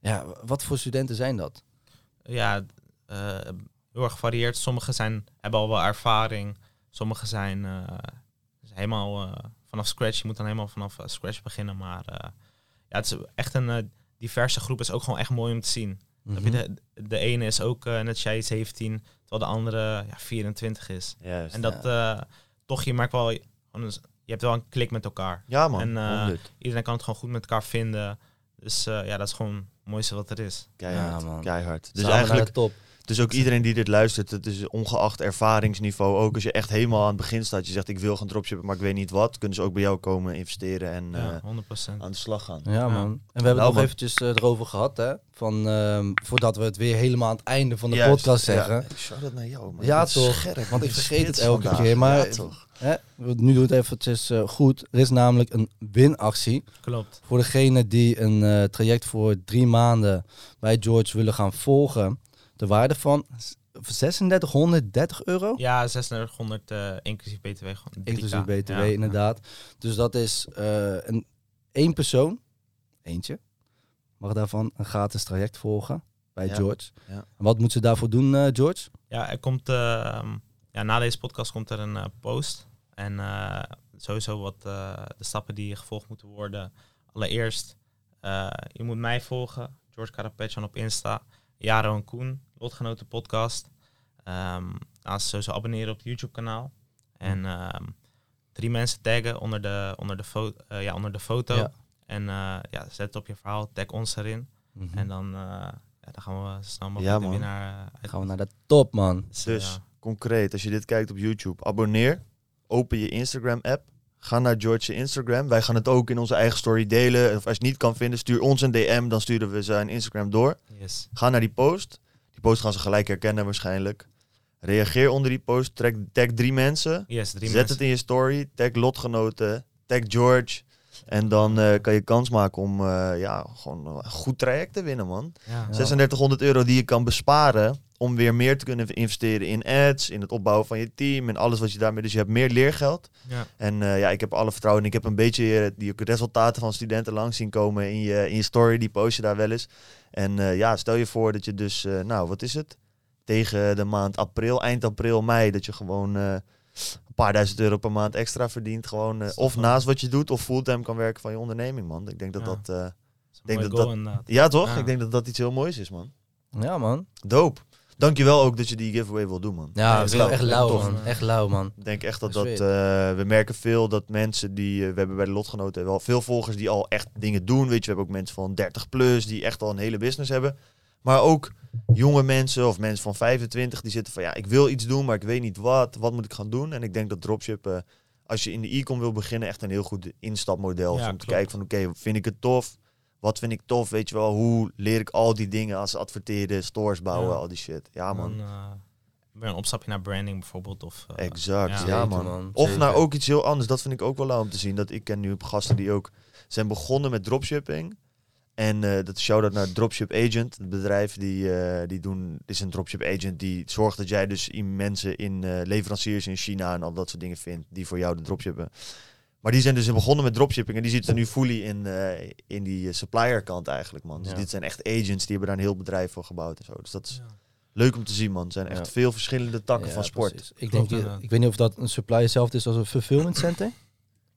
ja, wat voor studenten zijn dat? ja, eh, heel erg gevarieerd. Sommigen zijn, hebben al wel ervaring. Sommigen zijn eh, helemaal eh, vanaf scratch. Je moet dan helemaal vanaf scratch beginnen. Maar eh, ja, het is echt een diverse groep. is ook gewoon echt mooi om te zien. Heb je Mhm. de, de ene is ook net als jij 17, terwijl de andere ja, 24 is. Juist. En dat eh, toch, je merkt wel, een- je hebt wel een klik met elkaar. Ja, man. En, eh, 100. Iedereen kan het gewoon goed met elkaar vinden. Dus eh, ja, dat is gewoon het mooiste wat er is. Keihard. Ja, man. Keihard. Dus Samen eigenlijk, top. dus ook iedereen die dit luistert, het is ongeacht ervaringsniveau, ook als je echt helemaal aan het begin staat, je zegt ik wil gaan dropshippen, maar ik weet niet wat, kunnen ze ook bij jou komen investeren en Ja, eh, 100%. aan de slag gaan. Ja, man. En we hebben Nou, het nog man. eventjes eh, erover gehad, hè? Van, ehm, voordat we het weer helemaal aan het einde van de Juist, podcast zeggen. Ja, ik zou dat naar jou, man. Ja, toch. scherp, Want ik vergeet het elke vandaag. keer, maar- Ja, toch. Hè? Nu doe het eventjes eh, goed. Er is namelijk een winactie Klopt. voor degene die een eh, traject voor drie maanden bij George willen gaan volgen. De waarde van s- 3630 euro. Ja, 3600 eh, inclusief BTW. Gewoon 3K. Inclusief BTW, Ja. inderdaad. Dus dat is een één persoon, eentje, mag daarvan een gratis traject volgen bij Ja, George. ja. En wat moet ze daarvoor doen, George? Ja, er komt, eh, ja, na deze podcast komt er een post. En eh, sowieso wat eh, de stappen die gevolgd moeten worden. Allereerst, eh, je moet mij volgen. George Carapetjan op Insta. Jaro en Koen, Lotgenoten podcast. Ehm nou, sowieso abonneren op het YouTube kanaal. En ehm, drie mensen taggen onder de, onder de, fo eh, ja, onder de foto. Ja. En eh, ja, zet het op je verhaal, tag ons erin. Mhm. En dan, eh, ja, dan gaan we snel Ja, mogelijk de man. winnaar uit. gaan we naar de top, man. Dus, Dus ja. concreet, als je dit kijkt op YouTube, abonneer, open je Instagram-app, ga naar George's Instagram. Wij gaan het ook in onze eigen story delen. Of als je het niet kan vinden, stuur ons een DM, dan sturen we zijn Instagram door. Yes. Ga naar die post. Die post gaan ze gelijk herkennen waarschijnlijk. Reageer onder die post, tag, tag drie mensen. Yes, drie Zet mensen. het in je story, tag lotgenoten, tag George. En dan eh, kan je kans maken om eh, ja, gewoon een goed traject te winnen, man. Ja. Ja. 3600 euro die je kan besparen om weer meer te kunnen investeren in ads, in het opbouwen van je team en alles wat je daarmee... Dus je hebt meer leergeld. Ja. En eh, ja, ik heb alle vertrouwen. Ik heb een beetje die resultaten van studenten langs zien komen in je, in je story. Die post je daar wel eens. En ja, stel je voor dat je dus, nou, wat is het? Tegen de maand april, eind april, mei, dat je gewoon een paar duizend euro per maand extra verdient. Gewoon, eh, of wel- naast wat je doet, of fulltime kan werken van je onderneming, man. Ik denk dat Ja. dat... eh, denk dat dat- ja, toch? Ja. Ik denk dat dat iets heel moois is, man. Ja, man. Doop. Dankjewel ook dat je die giveaway wil doen, man. Ja, is echt lauw, man. Echt lauw, man. Ik denk echt dat Dat eh, we merken veel dat mensen die... we hebben bij de lotgenoten wel veel volgers die al echt dingen doen. Weet je, we hebben ook mensen van 30 plus die echt al een hele business hebben. Maar ook jonge mensen of mensen van 25 die zitten van... Ja, ik wil iets doen, maar ik weet niet wat. Wat moet ik gaan doen? En ik denk dat dropshippen... als je in de e-com wil beginnen, echt een heel goed instapmodel is. Ja, om te klopt. kijken van, oké, vind ik het tof? Wat vind ik tof? Weet je wel, hoe leer ik al die dingen als adverteren, stores bouwen, Ja. al die shit. Ja, man. Dan, eh, weer een opstapje naar branding bijvoorbeeld. Of, eh, Exact, ja. man. man. Of naar ook iets heel anders. Dat vind ik ook wel lauw om te zien. Dat ik ken nu gasten die ook zijn begonnen met dropshipping. En eh, dat is shout-out naar Dropship Agent. Het bedrijf die, eh, die doen, is een dropship agent die zorgt dat jij dus in mensen in eh, leveranciers in China en al dat soort dingen vindt die voor jou de dropshippen. Maar die zijn dus begonnen met dropshipping en die zitten nu fully in, eh, in die supplier kant eigenlijk, man. Dus Ja. dit zijn echt agents die hebben daar een heel bedrijf voor gebouwd en zo. Dus dat is Ja. Leuk om te zien, man. Er zijn echt Ja. veel verschillende takken Ja, van sport. precies. Ik, denk, ik weet niet of dat een supply hetzelfde is als een fulfillment center.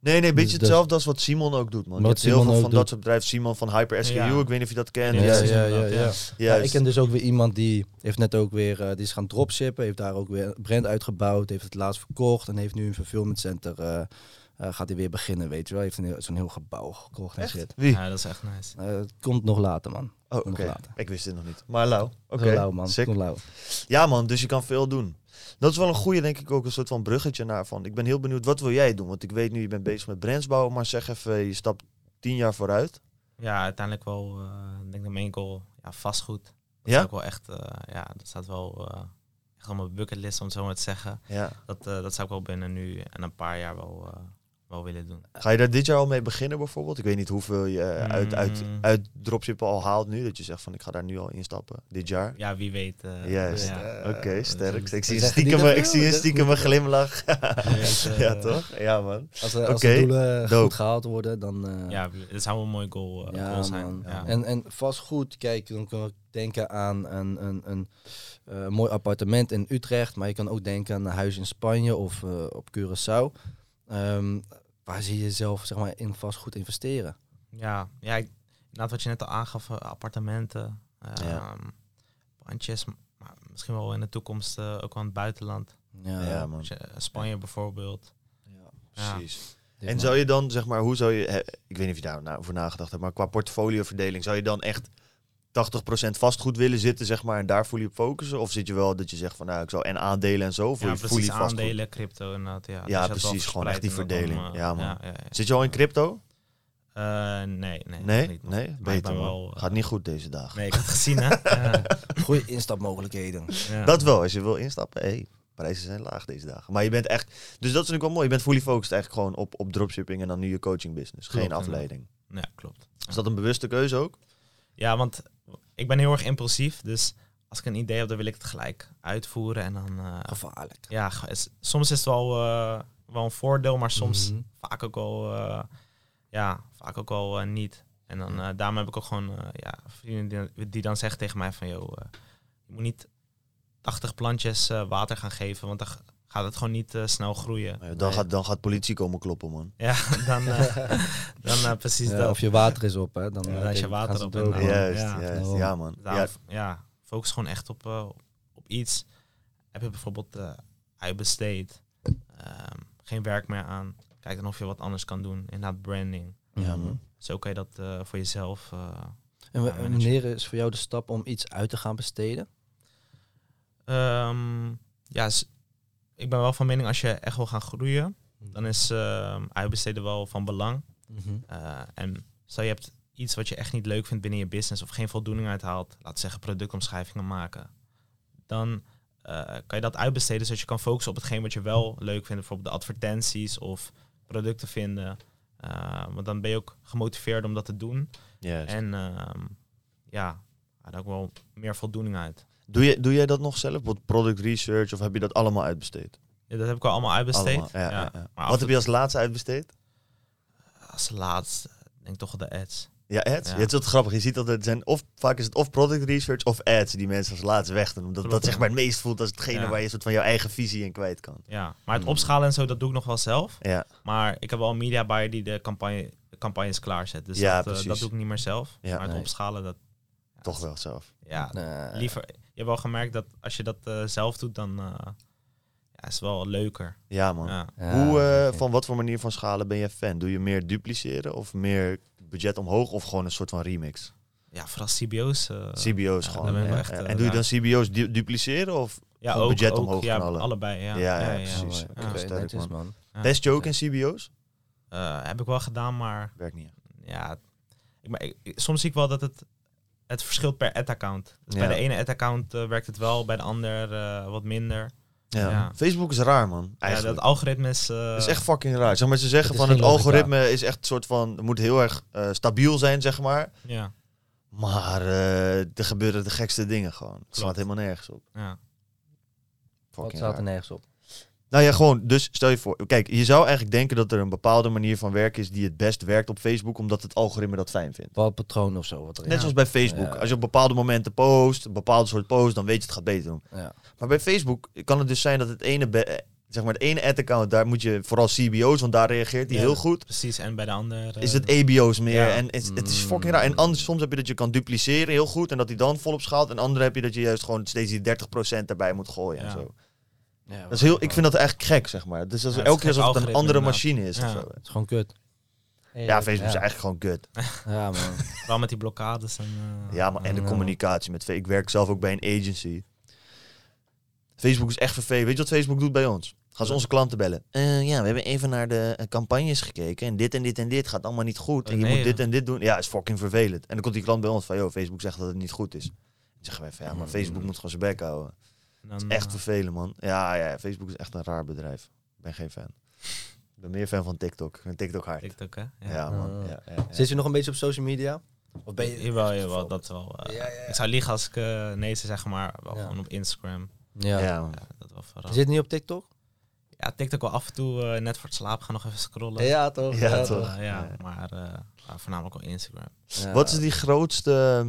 Nee, nee, een beetje Dus- hetzelfde als wat Simon ook doet, man. Je Wat heel veel ook van doet. dat soort bedrijven. Simon van Hyper SKU, Ja. ik weet niet of je dat kent. Ja, Ja, ja, ja, ik ken dus ook weer iemand die heeft net ook weer, eh, die is gaan dropshippen, heeft daar ook weer een brand uitgebouwd, heeft het laatst verkocht en heeft nu een fulfillment center, eh, eh, gaat hij weer beginnen, weet je wel. Heeft een heel- zo'n heel gebouw gekocht en Echt? shit. Wie? Ja, dat is echt nice. Eh, het komt nog later, man. Oh, oké. Ik wist dit nog niet. Maar lauw. Oké, lauw, man. sick. Lauw. Ja, man, dus je kan veel doen. Dat is wel een goede, denk ik, ook een soort van bruggetje naar van. Ik ben heel benieuwd, wat wil jij doen? Want ik weet nu, je bent bezig met brands bouwen, maar zeg even, je stapt tien jaar vooruit. Ja, uiteindelijk wel, eh, ik denk goal, ja, vastgoed. Dat Ja? is ook wel echt, eh, ja, dat staat wel eh, echt op mijn bucketlist, om het zo maar te zeggen. Ja. Dat, eh, dat zou ik wel binnen nu en een paar jaar wel, eh, wel willen doen. Ga je daar dit jaar al mee beginnen bijvoorbeeld? Ik weet niet hoeveel je eh, uit, uit, Mm. uit dropshippen al haalt nu. Dat je zegt van, ik ga daar nu al instappen, dit jaar. Ja, wie weet. eh, Juist. ja. Oké, dat sterk. Ik zie een stiekem, ik zie een stiekem een glimlach. Weet, eh, ja, toch? Ja, man. Als, er- als Oké, de doelen dope. goed gehaald worden, dan... eh, Ja, dat zou wel een mooi goal, eh, Ja, goal zijn. man. Ja. En, en vastgoed, kijk, dan kunnen we denken aan een, een, een eh, mooi appartement in Utrecht, maar je kan ook denken aan een huis in Spanje of eh, op Curaçao. Ehm, waar zie je jezelf zeg maar, in vastgoed investeren? Ja, ja ik, inderdaad wat je net al aangaf, eh, appartementen, Ja. ja. pandjes, maar misschien wel in de toekomst eh, ook wel in het buitenland. Ja, man. Eh, Spanje bijvoorbeeld. Ja. Precies. En zou je dan, zeg maar, hoe zou je, ik weet niet of je daar nou over nagedacht hebt, maar qua portfolioverdeling, zou je dan echt 80% vastgoed willen zitten, zeg maar, en daar voel je op focussen? Of zit je wel dat je zegt van, nou, ik zou en aandelen en zo, of Ja, voel je precies, vastgoed? aandelen, crypto inderdaad. Ja, Ja, Dus je precies, gewoon echt die en verdeling. eh, Ja, man. Ja, ja, ja. Zit je al in crypto? Eh, nee, nee. Nee? niet, Nee? Beter, wel, eh, Gaat niet goed deze dagen. Nee, ik had het gezien, hè? Goede instapmogelijkheden. Ja. Dat wel, als je wil instappen, hey, prijzen zijn laag deze dagen. Maar je bent echt, dus dat is natuurlijk wel mooi, je bent fully focused eigenlijk gewoon op, op dropshipping en dan nu je coaching business. Geen Klopt, afleiding. Ja, klopt. Is dat een bewuste keuze ook? Ja, want ik ben heel erg impulsief. Dus als ik een idee heb, dan wil ik het gelijk uitvoeren. En dan, eh, Gevaarlijk. ja, is- soms is het wel, eh, wel een voordeel, maar soms Mhm. vaak ook wel, eh, ja, vaak ook wel niet. En dan, daarom heb ik ook gewoon ja, vrienden die, die dan zeggen tegen mij van, joh, je moet niet 80 plantjes water gaan geven, want dan gaat het gewoon niet eh, snel groeien. Dan, Nee. gaat, dan gaat politie komen kloppen, man. Ja, dan, eh, dan eh, precies Ja, dat. of je water is op, hè? Dan, Ja, als je water op juist, ja. juist. Ja, man. Ja, ja. focus gewoon echt op, eh, op iets. Heb je bijvoorbeeld uitbesteed, ehm, geen werk meer aan. Kijk dan of je wat anders kan doen. Inderdaad, branding. ja, man. Zo kan je dat eh, voor jezelf. eh, En wanneer is voor jou de stap om iets uit te gaan besteden? ehm, ja, ik ben wel van mening als je echt wil gaan groeien, dan is ehm, uitbesteden wel van belang. Mhm. Eh, en stel je hebt iets wat je echt niet leuk vindt binnen je business of geen voldoening uithaalt, we zeggen productomschrijvingen maken, dan eh, kan je dat uitbesteden zodat je kan focussen op hetgeen wat je wel leuk vindt, bijvoorbeeld de advertenties of producten vinden. Eh, want dan ben je ook gemotiveerd om dat te doen. Juist. En ehm, ja, daar ook wel meer voldoening uit. Doe, je, doe jij dat nog zelf? Bijvoorbeeld product research of heb je dat allemaal uitbesteed? Ja, dat heb ik wel allemaal uitbesteed. Allemaal, ja, ja, ja. Maar Wat heb je als laatste uitbesteed? als laatst, denk ik toch wel de ads. Ja, ads. Ja. Ja. het is wat grappig. Je ziet dat het zijn of vaak is het of product research of ads die mensen als laatste weg doen. Omdat Klopt, dat zeg maar het meest voelt als hetgene Ja. waar je soort van jouw eigen visie in kwijt kan. Ja, maar het Mm. opschalen en zo, dat doe ik nog wel zelf. Ja, Maar ik heb wel een media buyer die de, campagne, campagnes klaarzet. Dus Ja, dat, eh, precies. dat doe ik niet meer zelf. Ja, maar het nee. opschalen, dat... ja, toch wel zelf. Ja, liever... Je hebt wel gemerkt dat als je dat eh, zelf doet, dan eh, ja, is het wel leuker. Ja, man. Ja. Hoe, eh, van wat voor manier van schalen ben je fan? Doe je meer dupliceren of meer budget omhoog of gewoon een soort van remix? ja, vooral CBO's. eh, CBO's ja, gewoon. echt, en doe je dan CBO's du- dupliceren of ja, ook, budget ook, omhoog ja, knallen? allebei. Ja, Ja, ja, precies. Ja, sterk, netjes, man. man. Ja. best joke in CBO's? Eh, heb ik wel gedaan, maar Werkt niet. ja, ik, maar ik- soms zie ik wel dat het, het verschilt per ad-account. Dus Ja. bij de ene ad-account eh, werkt het wel, bij de ander eh, wat minder. Ja. Ja. Facebook is raar, man. Ja, dat algoritme is... eh, is echt fucking raar. Zeg maar, ze zeggen Het van het algoritme is echt een soort van, het moet heel erg eh, stabiel zijn, zeg maar. Ja, Maar eh, er gebeuren de gekste dingen gewoon. Het slaat helemaal nergens op. ja. Wat Fucking staat er nergens op? Nou ja, gewoon. Dus stel je voor. Kijk, je zou eigenlijk denken dat er een bepaalde manier van werken is die het best werkt op Facebook, omdat het algoritme dat fijn vindt. Bepaald patroon of zo. Wat er Net zoals bij Facebook. Ja. Als je op bepaalde momenten post, een bepaalde soort post, dan weet je het gaat beter doen. Ja. Maar bij Facebook kan het dus zijn dat het ene, zeg maar het ene ad-account, daar moet je vooral CBO's, want daar reageert hij Ja. heel goed. Precies, en bij de andere... Is het EBO's meer? ja. En het, het is Mm. fucking raar. En anders, soms heb je dat je kan dupliceren heel goed en dat hij dan volop schaalt. En andere heb je dat je juist gewoon steeds die 30% erbij moet gooien en zo. Ja, Dat is heel, ik vind dat eigenlijk gek, zeg maar. Dus Ja, is elke keer alsof het een andere inderdaad. machine is. Ja. Of zo. Het is gewoon kut. Ja, Facebook is eigenlijk gewoon kut. Ja, man. Vooral met die blokkades en... eh, Ja, maar en de communicatie met Facebook. Ik werk zelf ook bij een agency. Facebook is echt vervelend. Weet je wat Facebook doet bij ons? Gaan ze onze klanten bellen. Eh, ja, we hebben even naar de eh, campagnes gekeken. En dit en dit en dit gaat allemaal niet goed. En je Oh, nee, moet dit en dit doen. Ja, is fucking vervelend. En dan komt die klant bij ons van, joh, Facebook zegt dat het niet goed is. Dan zeggen wij van, ja, maar Facebook moet gewoon zijn bek houden. Dan, Het is echt eh, vervelend, man. Ja, ja, Facebook is echt een raar bedrijf. Ik ben geen fan. Ik ben meer fan van TikTok. Ik vind TikTok hard. TikTok, hè? Ja, man. Ah. Ja, ja, ja. Zit je nog een beetje op social media? Of ben je... Jawel, jawel, dat wel. eh, Ja. Ik zou liegen als ik eh, nee zou zeggen, maar wel Ja. gewoon op Instagram. Ja. Ja, dat wel vooral. Je zit niet op TikTok? Ja, TikTok wel af en toe, eh, net voor het slapen, gaan nog even scrollen. Ja, toch? Ja, toch. Ja, Ja. maar eh, ja, voornamelijk wel Instagram. Ja. Wat is die grootste,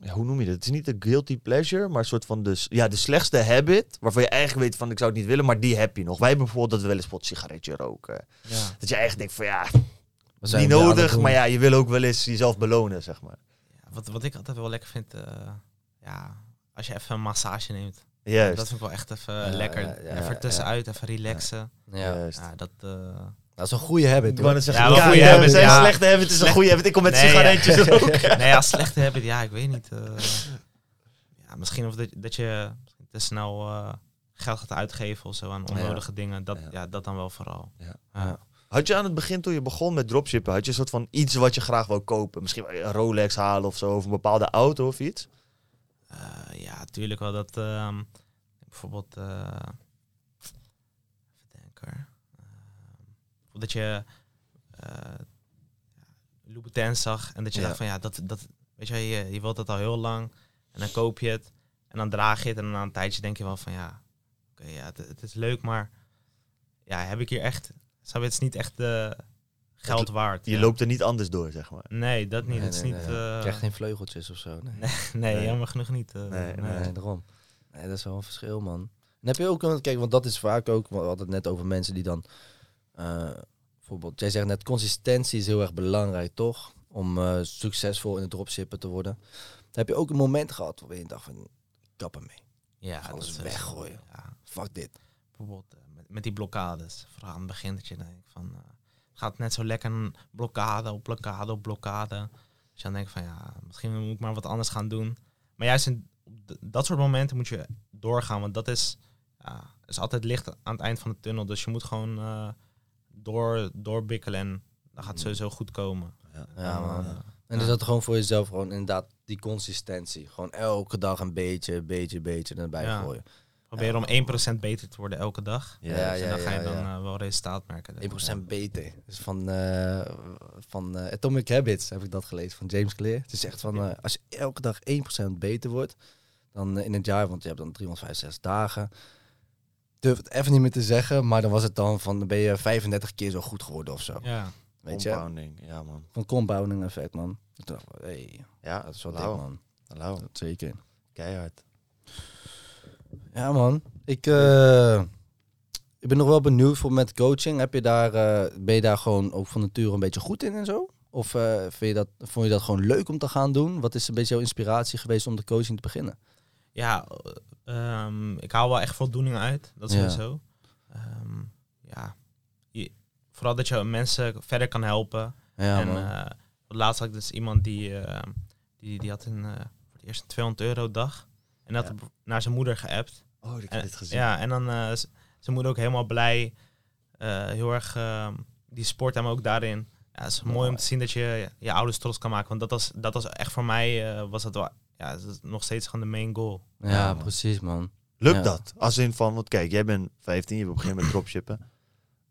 ja, hoe noem je dat? Het is niet de guilty pleasure, maar een soort van de, ja, de slechtste habit, waarvan je eigenlijk weet van ik zou het niet willen, maar die heb je nog. Wij hebben bijvoorbeeld dat we wel eens pot sigaretje roken. Ja. Dat je eigenlijk denkt van ja, We zijn niet nodig, maar ja, je wil ook wel eens jezelf belonen, zeg maar. Ja, wat, wat ik altijd wel lekker vind, eh, ja, als je even een massage neemt. Juist. Dat vind ik wel echt even Ja, lekker. ja, ja, even ja. tussenuit, even relaxen. Ja, dat... eh, Dat is een goede habit, Ik hoor. wou net zeggen, Ja, ja, goeie ja, habit, ja. slechte habit, het is een goede habit. Ik kom met Nee, ja. sigaretjes ook. nee, als slechte habit, ja, ik weet niet. eh, ja, misschien of dat, dat je te snel eh, geld gaat uitgeven of zo aan onnodige dingen. Dat, Ja. ja. dat dan wel vooral. Ja. Ja. Had je aan het begin, toen je begon met dropshippen, had je een soort van iets wat je graag wou kopen? Misschien een Rolex halen of zo, of een bepaalde auto of iets? Eh, ja, natuurlijk wel dat ehm, bijvoorbeeld eh even denken hoor. Ehm, bijvoorbeeld dat je eh Louboutin zag en dat je Ja. dacht van ja, dat, dat weet je, je, je wilt dat al heel lang en dan koop je het en dan draag je het en dan na een tijdje denk je wel van ja, oké, ja, het, het is leuk, maar ja, heb ik hier echt, zou het is niet echt de geld waard. Je ja. loopt er niet anders door, zeg maar. Nee, dat niet. Nee, het is nee, niet. nee. eh, Je krijgt geen vleugeltjes of zo. Nee, nee, nee, Nee. jammer genoeg niet. eh, Nee, nee. nee. daarom. Nee, dat is wel een verschil, man. En heb je ook, een- kijk, want dat is vaak ook, we hadden het net over mensen die dan, eh, bijvoorbeeld, jij zegt net, consistentie is heel erg belangrijk, toch? Om eh, succesvol in het dropshippen te worden. Heb je ook een moment gehad waarin je dacht van, ik kap ermee. Ja, Alles dat is- weggooien. Ja, Fuck dit. bijvoorbeeld eh, met, met die blokkades. Vooral aan het begin dat je denkt van... eh, gaat net zo lekker een blokkade op blokkade op blokkade. Dus je dan denkt van ja, misschien moet ik maar wat anders gaan doen. Maar juist in dat soort momenten moet je doorgaan. Want dat is, ja, is altijd licht aan het eind van de tunnel. Dus je moet gewoon eh, door, doorbikkelen en dan gaat het sowieso goed komen. Ja, En, man. En is dat gewoon voor jezelf gewoon inderdaad die consistentie. Gewoon elke dag een beetje, beetje, beetje erbij Ja. gooien. Probeer om 1% beter te worden elke dag. Ja, en ja, dan ga je ja, dan ja. eh, wel resultaat merken. 1% beter. Dus van, eh, van eh, Atomic Habits heb ik dat gelezen van James Clear. Het is echt van, als je elke dag 1% beter wordt, dan in het jaar, want je hebt dan 365 dagen. Durf het even niet meer te zeggen, maar dan was het dan van, dan ben je 35 keer zo goed geworden of zo. Ja, Weet je? Ja man. Van compounding effect, man. Ik dacht, hey, Ja, dat is wel dik, lauw. man. Lauw. Dat zeker. Keihard. Ja, man. Ik, eh, ik ben nog wel benieuwd voor met coaching. Heb je daar, eh, ben je daar gewoon ook van nature een beetje goed in en zo? Of eh, vind je dat, vond je dat gewoon leuk om te gaan doen? Wat is een beetje jouw inspiratie geweest om de coaching te beginnen? Ja eh, ehm, ik haal wel echt voldoening uit. Dat is Ja. sowieso. Ehm, ja, je- vooral dat je mensen verder kan helpen. Ja, en eh, laatst had ik dus iemand die, eh, die, die had een, eh, voor het eerst een 200 euro dag. En dat Ja. naar zijn moeder geappt. Oh, ik heb dit gezien. Ja, en dan is zijn moeder ook helemaal blij. heel erg, ehm, die sport hem ook daarin. Ja, het is mooi om te zien dat je je ouders trots kan maken. Want dat was, dat was echt voor mij, was dat wel, ja, dat is nog steeds gewoon de main goal. ja, ja, man. precies, man. Lukt Ja. dat? Als in van, want kijk, jij bent 15, je hebt op een gegeven moment dropshippen.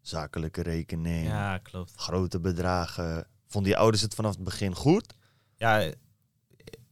Zakelijke rekening, Ja, klopt. grote bedragen. Vonden je ouders het vanaf het begin goed? Ja,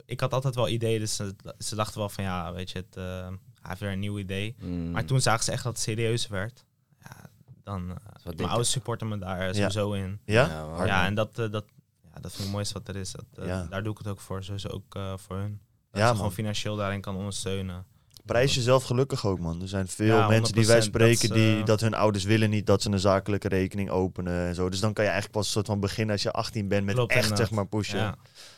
ik had altijd wel ideeën, dus ze, ze dachten wel van, ja, weet je, het, eh, hij heeft weer een nieuw idee. Mm. Maar toen zagen ze echt dat het serieus werd. ja, dan... wat mijn ouders supporten me daar sowieso in. Ja? Ja, en dat, eh, dat, ja, dat vind ik het mooiste wat er is. Dat, eh, Ja. Daar doe ik het ook voor, sowieso ook eh, voor hun. Ja, Dat je man. gewoon financieel daarin kan ondersteunen. Prijs jezelf gelukkig ook, man. Er zijn veel Ja, mensen die wij 100%, spreken dat is, die eh, dat hun ouders willen niet dat ze een zakelijke rekening openen en zo. Dus dan kan je eigenlijk pas een soort van beginnen als je 18 bent met Klopt, echt inderdaad. zeg maar pushen. Ja,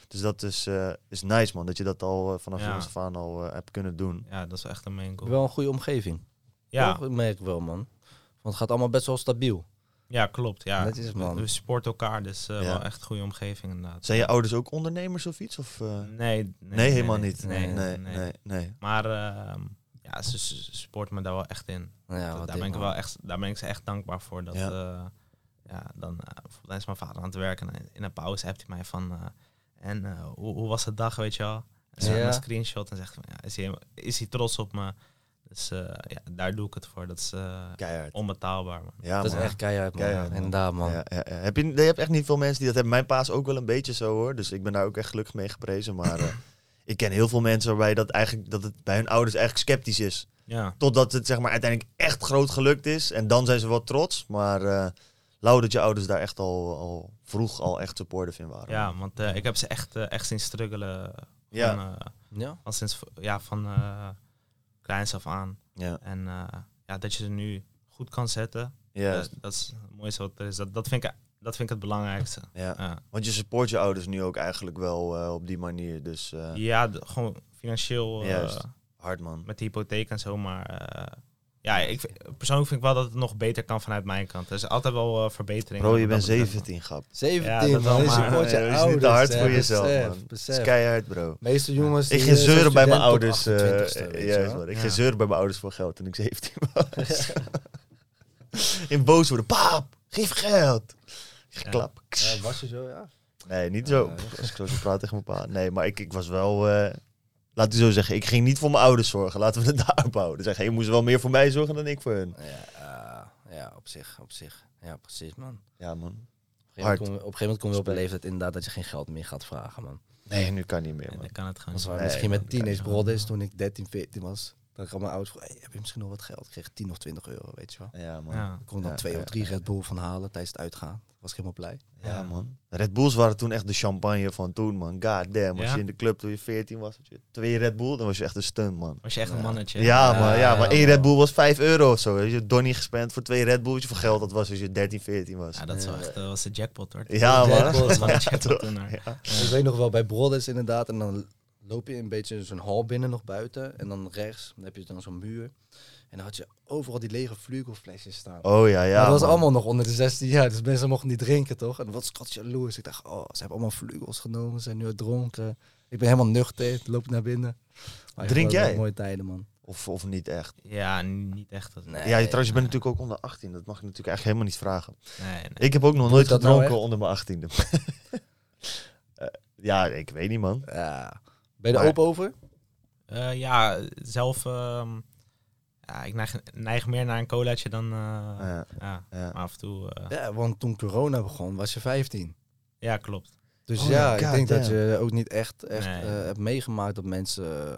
Dus dat is, eh, is nice, man. Dat je dat al vanaf Ja. jongs af aan al eh, hebt kunnen doen. ja, dat is echt een main goal. Wel een goede omgeving. Ja? Ik merk wel, man. Want het gaat allemaal best wel stabiel. Ja, klopt. Ja. Dat is, man. We supporten elkaar, dus eh, Ja. wel echt een goede omgeving inderdaad. Zijn je ouders ook ondernemers of iets? Of, eh? Nee, nee, Nee, helemaal niet. Nee, nee, nee, nee, nee. Maar ehm, ja, ze, ze ze supporten me daar wel echt in. Ja, daar, ben ik man. wel echt, daar ben ik ze echt dankbaar voor. Dat, Ja. ja. ja, dan, uh, dan is mijn vader aan het werken en in een pauze hebt hij mij van... eh, en eh, hoe, hoe was de dag, weet je wel? En Ja. een screenshot en zegt ja, is, hij, is hij trots op me? Dus eh, ja, daar doe ik het voor. Dat is eh, Keihard. onbetaalbaar, man. Ja, dat is echt keihard, man. Keihard, man. Inderdaad, man. Ja, ja, ja. Heb je, je hebt echt niet veel mensen die dat hebben. Mijn paas ook wel een beetje zo hoor. Dus ik ben daar ook echt gelukkig mee geprezen. Maar eh, ik ken heel veel mensen waarbij dat eigenlijk dat het bij hun ouders eigenlijk sceptisch is. Ja, Totdat het zeg maar uiteindelijk echt groot gelukt is. En dan zijn ze wel trots. Maar eh lauw dat je ouders daar echt al, al vroeg al echt supportive in waren. ja want eh, ik heb ze echt, echt zien struggelen. Ja. Van, eh, Ja? al sinds ja, van eh kleins af aan. Ja, En eh, ja, dat je ze nu goed kan zetten, juist. dat, dat is het mooiste wat er is. Dat, dat, vind ik, dat vind ik het belangrijkste. ja. Ja, Want je support je ouders nu ook eigenlijk wel eh, op die manier. Dus eh, ja gewoon financieel hard man. met de hypotheek en zo. Maar ja, ik, persoonlijk vind ik wel dat het nog beter kan vanuit mijn kant. Er is altijd wel eh, verbetering. Bro, je bent dat betreft. 17 grap. 17, Ja, dat man. wel, Je maar- support je Nee, dat is niet te hard voor jezelf, Besef, man. Besef. is keihard, bro. meeste jongens... Ik ging eh, zeuren bij mijn ouders. eh, 28ste, weet je juist, wel. man. Ik Ja. ging zeuren bij mijn ouders voor geld toen ik 17 was. In boos worden. Paap, geef geld. Geklap. Ja, was je zo, ja? Nee, niet zo. Ja, Als ik zo zou praten tegen mijn pa. Nee, maar ik, ik was wel... eh laat u zo zeggen, ik ging niet voor mijn ouders zorgen. Laten we het daarop houden. Zeggen, je moest wel meer voor mij zorgen dan ik voor hun. Ja, eh, ja, op zich, op zich. Ja, precies, man. Ja, man. Op een Hard. gegeven moment kom je- op een gegeven moment kom je op een leeftijd inderdaad dat je geen geld meer gaat vragen, man. Nee, nu kan niet meer, man. dan kan het gewoon Nee, misschien man, met teenage brothers toen ik 13, 14 was. Dan kwam mijn ouders hey, heb je misschien nog wat geld? Ik kreeg 10 of 20 euro, weet je wel. Ja, man. Ja. Ik kon dan Ja, twee ja, of drie ja. Red Bull van halen tijdens het uitgaan. Was ik helemaal blij. Ja, Ja. man. Red Bulls waren toen echt de champagne van toen, man. God damn. Als Ja? je in de club toen je 14 was, had je twee Red Bull, dan was je echt een stunt, man. Was je echt een mannetje? Ja, Ja, maar, ja, maar één man. Red Bull was 5 euro of zo. Je Donnie gespend voor twee Red Bulls. Hoeveel geld dat was als je 13, 14 was. Ja, dat wel echt, dat was de jackpot hoor. Ja, man. Jackpot, was man. toen. Ik weet nog wel bij Brothers inderdaad. En dan loop je een beetje zo'n hal binnen nog buiten. En dan rechts dan heb je dan zo'n muur. En dan had je overal die lege vlugelflesjes staan. Oh ja, ja. maar dat was man. allemaal nog onder de 16 jaar. Dus mensen mochten niet drinken, toch? En wat schat jaloers. Ik dacht, oh, ze hebben allemaal vlugels genomen. Ze zijn nu dronken. Ik ben helemaal nuchter. Loop naar binnen. Maar Drink jij? Mooie tijden, man. Of, of niet echt. Ja, niet echt. Dat, Nee. ja, trouwens, je bent natuurlijk ook onder 18. Dat mag ik natuurlijk eigenlijk helemaal niet vragen. nee. Ik heb ook nog Doe nooit je nou gedronken onder mijn 18e. Eh, ja, ik weet niet, man. Ja. Ben je er Maar- open over? Eh, ja, zelf... ehm, ja, ik neig, neig meer naar een colaatje dan... eh, Ja, ja, ja. maar af en toe... eh, Ja, want toen corona begon, was je 15. ja, klopt. Dus Oh, ja, God ik denk dat je ook niet echt, echt Nee. eh, hebt meegemaakt dat mensen,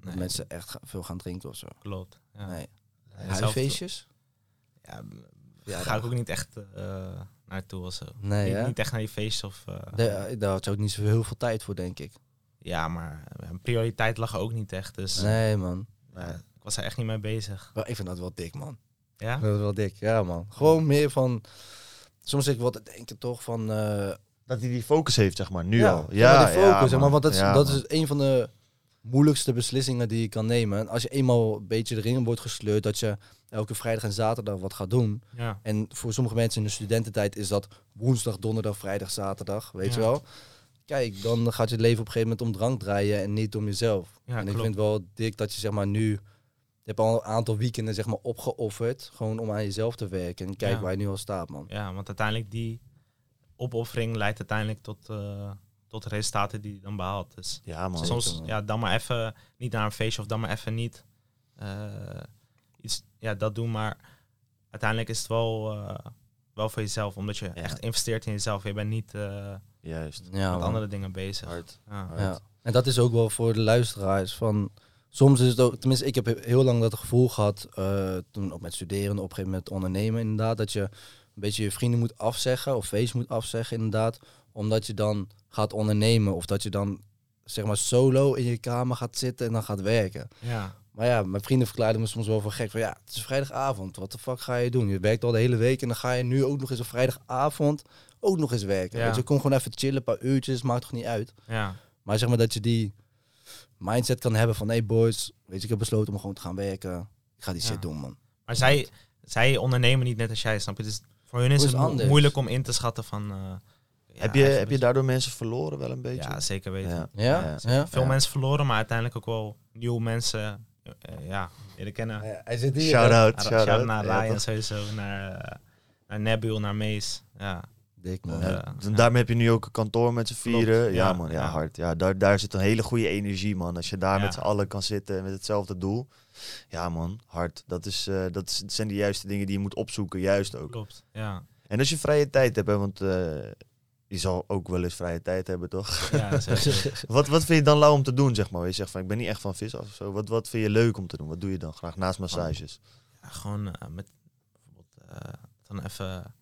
dat mensen echt ga- veel gaan drinken of zo. klopt. Ja. Nee. Huisfeestjes? Ja, Ja, ga ik ook niet echt eh, naartoe of zo. Nee, niet, niet echt naar die feestjes of... eh, Daar, daar had je ook niet zo heel veel tijd voor, denk ik. Ja, maar een prioriteit lag ook niet echt. Dus Nee, man. ja, ik was er echt niet mee bezig. Wel, ik vind dat wel dik, man. Ja? Ik vind dat wel dik, ja, man. Gewoon meer van... Soms zit ik wel te denken toch van... eh, Dat hij die focus heeft, zeg maar, nu ja, al. ja, Ja, die focus. ja, zeg maar, want dat is, Ja, dat is een van de moeilijkste beslissingen die je kan nemen. En als je eenmaal een beetje erin wordt gesleurd dat je elke vrijdag en zaterdag wat gaat doen. Ja. En voor sommige mensen in de studententijd is dat woensdag, donderdag, vrijdag, zaterdag. Weet Ja. je wel? Kijk, dan gaat je leven op een gegeven moment om drank draaien en niet om jezelf. Ja, en ik klopt. vind wel dik dat je zeg maar nu... Je hebt al een aantal weekenden zeg maar opgeofferd. Gewoon om aan jezelf te werken. En kijk Ja. waar je nu al staat, man. ja, want uiteindelijk die opoffering leidt uiteindelijk tot, eh, tot de resultaten die je dan behaalt. Dus Ja, man. Zeker, soms, man. ja, dan maar even niet naar een feestje of dan maar even niet eh, iets, ja, dat doen. Maar uiteindelijk is het wel, eh, wel voor jezelf, omdat je echt investeert in jezelf. Je bent niet eh, Juist. Ja, met man. andere dingen bezig. Hard. Ja. Ja. En dat is ook wel voor de luisteraars van soms is het ook, tenminste, ik heb heel lang dat gevoel gehad, eh, toen ook met studeren, op een gegeven moment ondernemen, inderdaad, dat je een beetje je vrienden moet afzeggen of feest moet afzeggen, inderdaad, omdat je dan gaat ondernemen of dat je dan zeg maar solo in je kamer gaat zitten en dan gaat werken. Ja. Maar ja, mijn vrienden verklaarden me soms wel voor gek. Van ja, het is vrijdagavond. Wat de fuck ga je doen? Je werkt al de hele week en dan ga je nu ook nog eens op vrijdagavond ook nog eens werken. Ja. Weet je, kom gewoon even chillen, een paar uurtjes, maakt toch niet uit. Ja. Maar zeg maar dat je die mindset kan hebben van, hey boys, weet je, ik heb besloten om gewoon te gaan werken. Ik ga die Ja. shit doen, man. Maar zij, zij ondernemen niet net als jij, snap je? Dus voor hun is het anders? moeilijk om in te schatten van... eh, ja, heb, je, heb je daardoor mensen verloren wel een beetje? Ja, zeker weten. Ja. Ja? Ja. ja? Veel mensen verloren, maar uiteindelijk ook wel nieuwe mensen eh, ja, leren kennen. hij zit hier. Shout-out, Shout shout-out. naar Ryan sowieso, naar, eh, naar Nebul, naar Mees. Ja. Dik, man. Ja. Ja, en daarmee heb je nu ook een kantoor met z'n Klopt, vieren. Ja, ja, man, ja, ja. hard. Ja, daar, daar zit een hele goede energie, man. Als je daar Ja. met z'n allen kan zitten met hetzelfde doel. Ja, man, hard. Dat, is, eh, dat, is, dat zijn de juiste dingen die je moet opzoeken, juist ook. Klopt, ja. En als je vrije tijd hebt, hè, want eh, je zal ook wel eens vrije tijd hebben, toch? ja zeker. wat, wat vind je dan lauw om te doen, zeg maar? Je zegt van, ik ben niet echt van vis af of zo. Wat, wat vind je leuk om te doen? Wat doe je dan graag naast massages? Ja, gewoon eh, met bijvoorbeeld eh, dan even...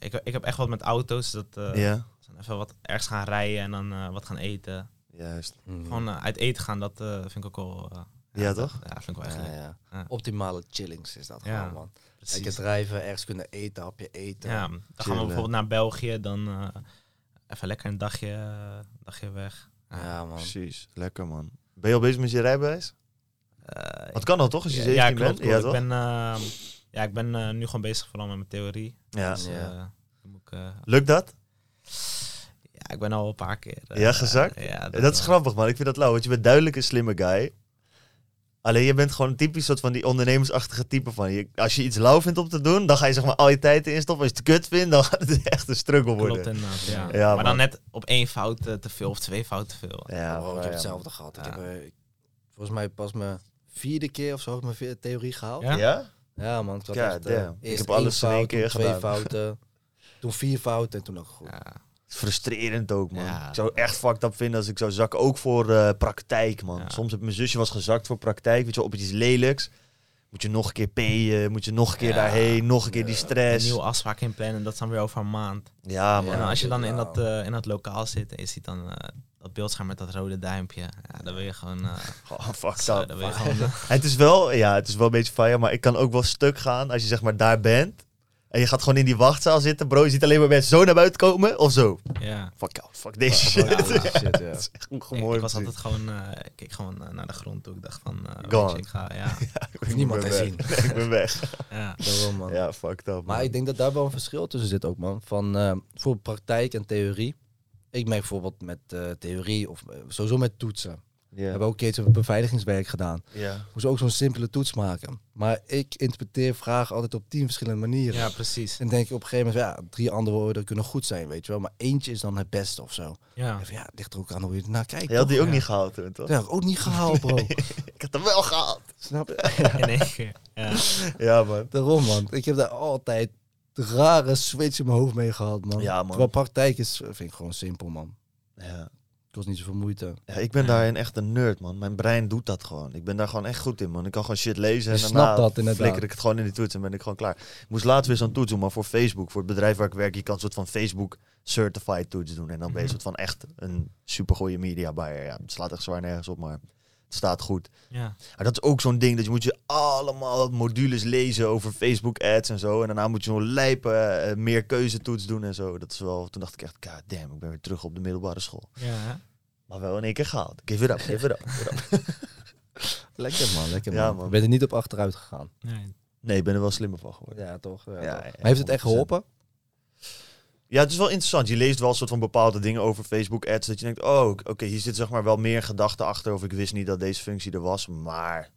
Ik, ik heb echt wat met auto's, dat eh, ja, even wat ergens gaan rijden en dan eh, wat gaan eten. juist. Mhm. Gewoon eh, uit eten gaan, dat eh, vind ik ook wel... eh, Ja, dat- toch? Ja, vind ik wel echt Ja, ja. Ja. Optimale chillings is dat Ja, gewoon, man. Precies. Lekker drijven, ergens kunnen eten, hapje eten. Ja, dan gaan we bijvoorbeeld naar België, dan eh, even lekker een dagje, dagje weg. Ja, man. Precies, lekker man. Ben je al bezig met je rijbewijs? Eh, Wat kan al toch, als je ja, 17 ja, klopt, bent? klopt. Ja, toch? ik ben, eh, ja, ik ben eh, nu gewoon bezig vooral met mijn theorie. Ja. Dus, Ja. eh, dan moet ik, eh, Lukt dat? ja, ik ben al een paar keer. eh, Ja, gezakt? ja, Dat, is grappig, man. Ik vind dat lauw, want je bent duidelijk een slimme guy. Alleen je bent gewoon typisch soort van die ondernemersachtige type van je. Als je iets lauw vindt om te doen, dan ga je zeg maar al je tijd in stoppen. Als je het kut vindt, dan gaat het echt een struggle worden. Klopt inderdaad, ja. Ja, maar man. dan net op één fout te veel of twee fouten te veel. Ja, Oh, ik heb ja, hetzelfde gehad. Ik heb ik- volgens mij pas mijn vierde keer of zo heb ik mijn theorie gehaald. Ja? Ja? Man. Ik, had God echt, eh, damn. Ik eerst heb alles in één fout, keer toen twee gedaan. fouten, toen vier fouten en toen ook goed. Ja. Is frustrerend ook, man. Ja. Ik zou echt fucked up vinden als ik zou zakken. Ook voor eh, praktijk, man. Ja. Soms heb mijn zusje was gezakt voor praktijk. Weet je, op iets lelijks. Moet je nog een keer payen. Moet je nog een keer Ja. daarheen. Nog een keer die Een stress. nieuwe afspraak inplannen, dat is dan weer over een maand. Ja, man. en als je dan in dat, eh, in dat lokaal zit en je ziet dan eh, dat beeldscherm met dat rode duimpje. Ja, dan wil je gewoon... eh, Oh, up. dan wil je gewoon eh, Het is wel, ja, het is wel een beetje fire, maar ik kan ook wel stuk gaan als je zeg maar daar bent. En je gaat gewoon in die wachtzaal zitten, bro. Je ziet alleen maar mensen zo naar buiten komen of zo. ja. Fuck jou, fuck deze shit. Ja, shit, ja. Het is echt Ik, gewoon ik was altijd gewoon, eh, ik keek gewoon naar de grond toe. Ik dacht van, eh, weet Gone. je, ik ga, ja. Ik niemand ben te weg. zien. Nee, ik ben weg. ja. Daarom, man. Ja, fucked up. Maar ik denk dat daar wel een verschil tussen zit ook, man. Van eh, voor praktijk en theorie. Ik merk bijvoorbeeld met eh, theorie of eh, sowieso met toetsen. We Ja. hebben ook een keertje beveiligingswerk gedaan. Ja. Moest ook zo'n simpele toets maken. Maar ik interpreteer vragen altijd op tien verschillende manieren. ja, precies. En denk ik op een gegeven moment, ja, drie andere woorden kunnen goed zijn, weet je wel. Maar eentje is dan het beste of zo. Ja. En van, ja, het ligt er ook aan hoe je ernaar kijkt. Je had die toch? ook Ja. niet gehaald toen, toch? Ik ook niet gehaald, bro. Ik had hem wel gehaald. Snap je? Keer. Ja. Ja, man. Daarom, man. Ik heb daar altijd rare switch in mijn hoofd mee gehad, man. Ja, man. Terwijl praktijk is, vind ik gewoon simpel, man. Ja. kost niet zoveel moeite. Ja, ik ben daarin echt een nerd, man. Mijn brein doet dat gewoon. Ik ben daar gewoon echt goed in, man. Ik kan gewoon shit lezen Je en daarna dat inderdaad. flikker ik het gewoon in die toets en ben ik gewoon klaar. Ik moest laatst weer zo'n toets doen, maar voor Facebook, voor het bedrijf waar ik werk, je kan een soort van Facebook certified toets doen. En dan ben je een Mhm. soort van echt een supergoeie media buyer. Ja, het slaat echt zwaar nergens op, maar het staat goed. Ja. Maar dat is ook zo'n ding, dat je moet je allemaal modules lezen over Facebook ads en zo. En daarna moet je zo'n lijpe eh, meer keuzetoets doen en zo. Dat is wel, toen dacht ik echt, god damn, ik ben weer terug op de middelbare school. Ja. Maar wel in één keer gehaald. Give it up, give it up. give it up. Lekker man, lekker Ja, man. man. Ik ben er niet op achteruit gegaan. Nee. Nee, ik ben er wel slimmer van geworden. Ja, toch? Ja, Ja, toch. ja, maar heeft het echt 100%. geholpen? Ja, het is wel interessant. Je leest wel een soort van bepaalde dingen over Facebook ads. Dat je denkt, oh, oké, hier zit zeg maar wel meer gedachte achter. Of ik wist niet dat deze functie er was. Maar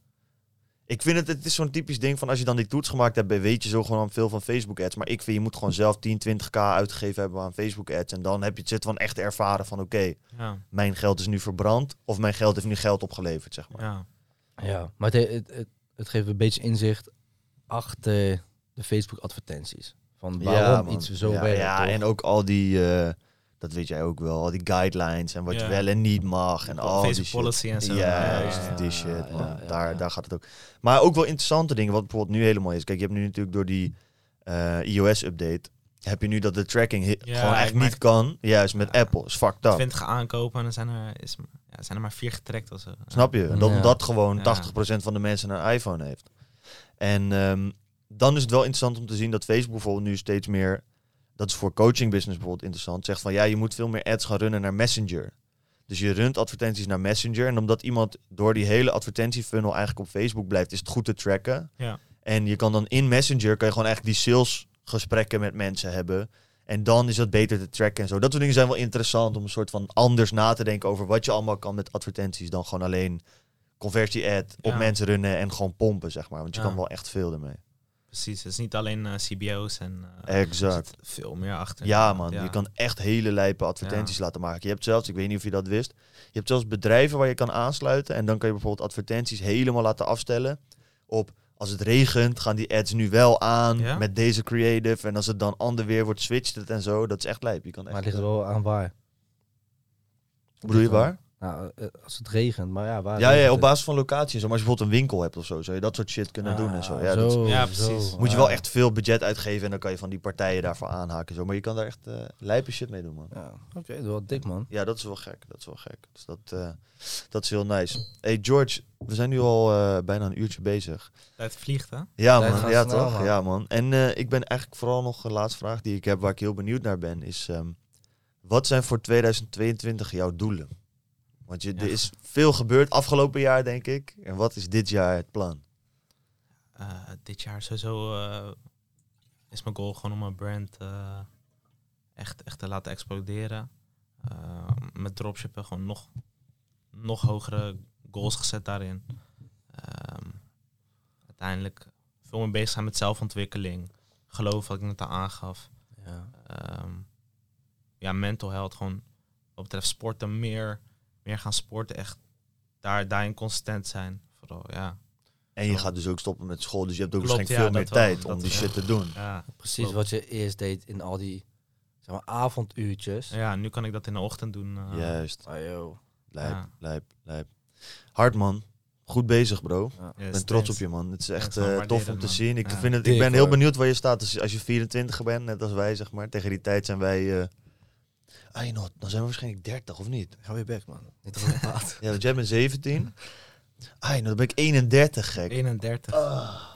ik vind het, het is zo'n typisch ding van als je dan die toets gemaakt hebt, weet je zo gewoon veel van Facebook ads. Maar ik vind, je moet gewoon zelf 10, 20k uitgegeven hebben aan Facebook ads. En dan heb je het zit van echt ervaren van, oké, Ja. mijn geld is nu verbrand. Of mijn geld heeft nu geld opgeleverd, zeg maar. Ja. Ja. Maar het, het, het, het geeft een beetje inzicht achter de Facebook advertenties. Van waarom man. iets zo ja, werkt. Ja, toch? en ook al die, eh, Dat weet jij ook wel. Al die guidelines en wat je Ja. wel en niet mag. En al die policy en zo. Juist, Ja, ja, die ja, shit, ja, man. ja, ja, daar, ja. daar gaat het ook. Maar ook wel interessante dingen, wat bijvoorbeeld nu helemaal is. Kijk, je hebt nu natuurlijk door die eh, iOS-update... heb je nu dat de tracking Ja, gewoon echt niet kan. Juist, met Ja. Apple. is fucked up. 20 aankopen en dan zijn er, is, ja, zijn er maar vier getrekt of zo. Snap je? Dat Ja. dat gewoon Ja. 80% van de mensen een iPhone heeft. En ehm, dan is het wel interessant om te zien dat Facebook bijvoorbeeld nu steeds meer... Dat is voor coaching business bijvoorbeeld interessant. Zegt van ja, je moet veel meer ads gaan runnen naar Messenger. Dus je runt advertenties naar Messenger. En omdat iemand door die hele advertentiefunnel eigenlijk op Facebook blijft, is het goed te tracken. Ja. En je kan dan in Messenger kan je gewoon eigenlijk die salesgesprekken met mensen hebben. En dan is dat beter te tracken en zo. Dat soort dingen zijn wel interessant om een soort van anders na te denken over wat je allemaal kan met advertenties dan gewoon alleen conversie-ad op Ja. mensen runnen en gewoon pompen, zeg maar. Want je Ja. kan wel echt veel ermee. Precies, het is niet alleen eh, CBO's en eh, er Exact. zit veel meer achter. Ja, man. Ja. Je kan echt hele lijpe advertenties laten maken. Je hebt zelfs, ik weet niet of je dat wist, je hebt zelfs bedrijven waar je kan aansluiten. En dan kan je bijvoorbeeld advertenties helemaal laten afstellen op als het regent, gaan die ads nu wel aan Ja? met deze creative. En als het dan ander weer wordt, switcht het en zo. Dat is echt lijp. Je kan echt, Maar het ligt wel aan waar. Hoe bedoel je waar? Nou, eh, als het regent, maar ja, waar Ja, ja, op het? basis van locatie en zo. Maar als je bijvoorbeeld een winkel hebt of zo, zou je dat soort shit kunnen doen en zo. Ja, dat zo, Ja, precies. zo. moet je wel echt veel budget uitgeven en dan kan je van die partijen daarvoor aanhaken. en Zo. Maar je kan daar echt eh lijpe shit mee doen, man. Ja, oké, dat is wel dik, man. Ja, dat is wel gek. Dat is wel gek. Dus dat, eh, dat is heel nice. Hey George, we zijn nu al eh, bijna een uurtje bezig. Tijd vliegt, hè? Ja Tijd man, ja snel, toch? man. Ja man. En eh, ik ben eigenlijk vooral nog een laatste vraag die ik heb waar ik heel benieuwd naar ben. Is ehm, wat zijn voor 2022 jouw doelen? Want je, er is veel gebeurd afgelopen jaar denk ik. En wat is dit jaar het plan? Eh, dit jaar sowieso eh, is mijn goal gewoon om mijn brand eh, echt, echt te laten exploderen. Met dropshippen gewoon nog, nog hogere goals gezet daarin. Ehm, uiteindelijk veel meer bezig zijn met zelfontwikkeling. Geloof wat ik net al aangaf. Ja. Ehm, ja, mental health gewoon wat betreft sporten meer, meer gaan sporten. Echt daar, daarin consistent zijn. Vooral, ja. En je gaat dus ook stoppen met school. Dus je hebt ook Klopt, waarschijnlijk ja, veel meer wel. tijd om die shit te doen. ja. Precies Klopt. wat je eerst deed in al die zeg maar, avonduurtjes. Ja, nu kan ik dat in de ochtend doen. eh. Juist. Ah, yo. Lijp, Ja. lijp, lijp. Hard man. Goed bezig bro. Ja. Yes, ben trots op je man. Het is echt eh, tof om te man. zien. Ik, Ja. vind het, ik ben heel benieuwd waar je staat als, als je 24 bent, net als wij zeg maar. Tegen die tijd zijn wij... eh ah, you know, dan zijn we waarschijnlijk 30 of niet? Ga weer back, man. Niet te. Ja, want jij bent 17. Ah, you know, dan ben ik 31 gek. 31.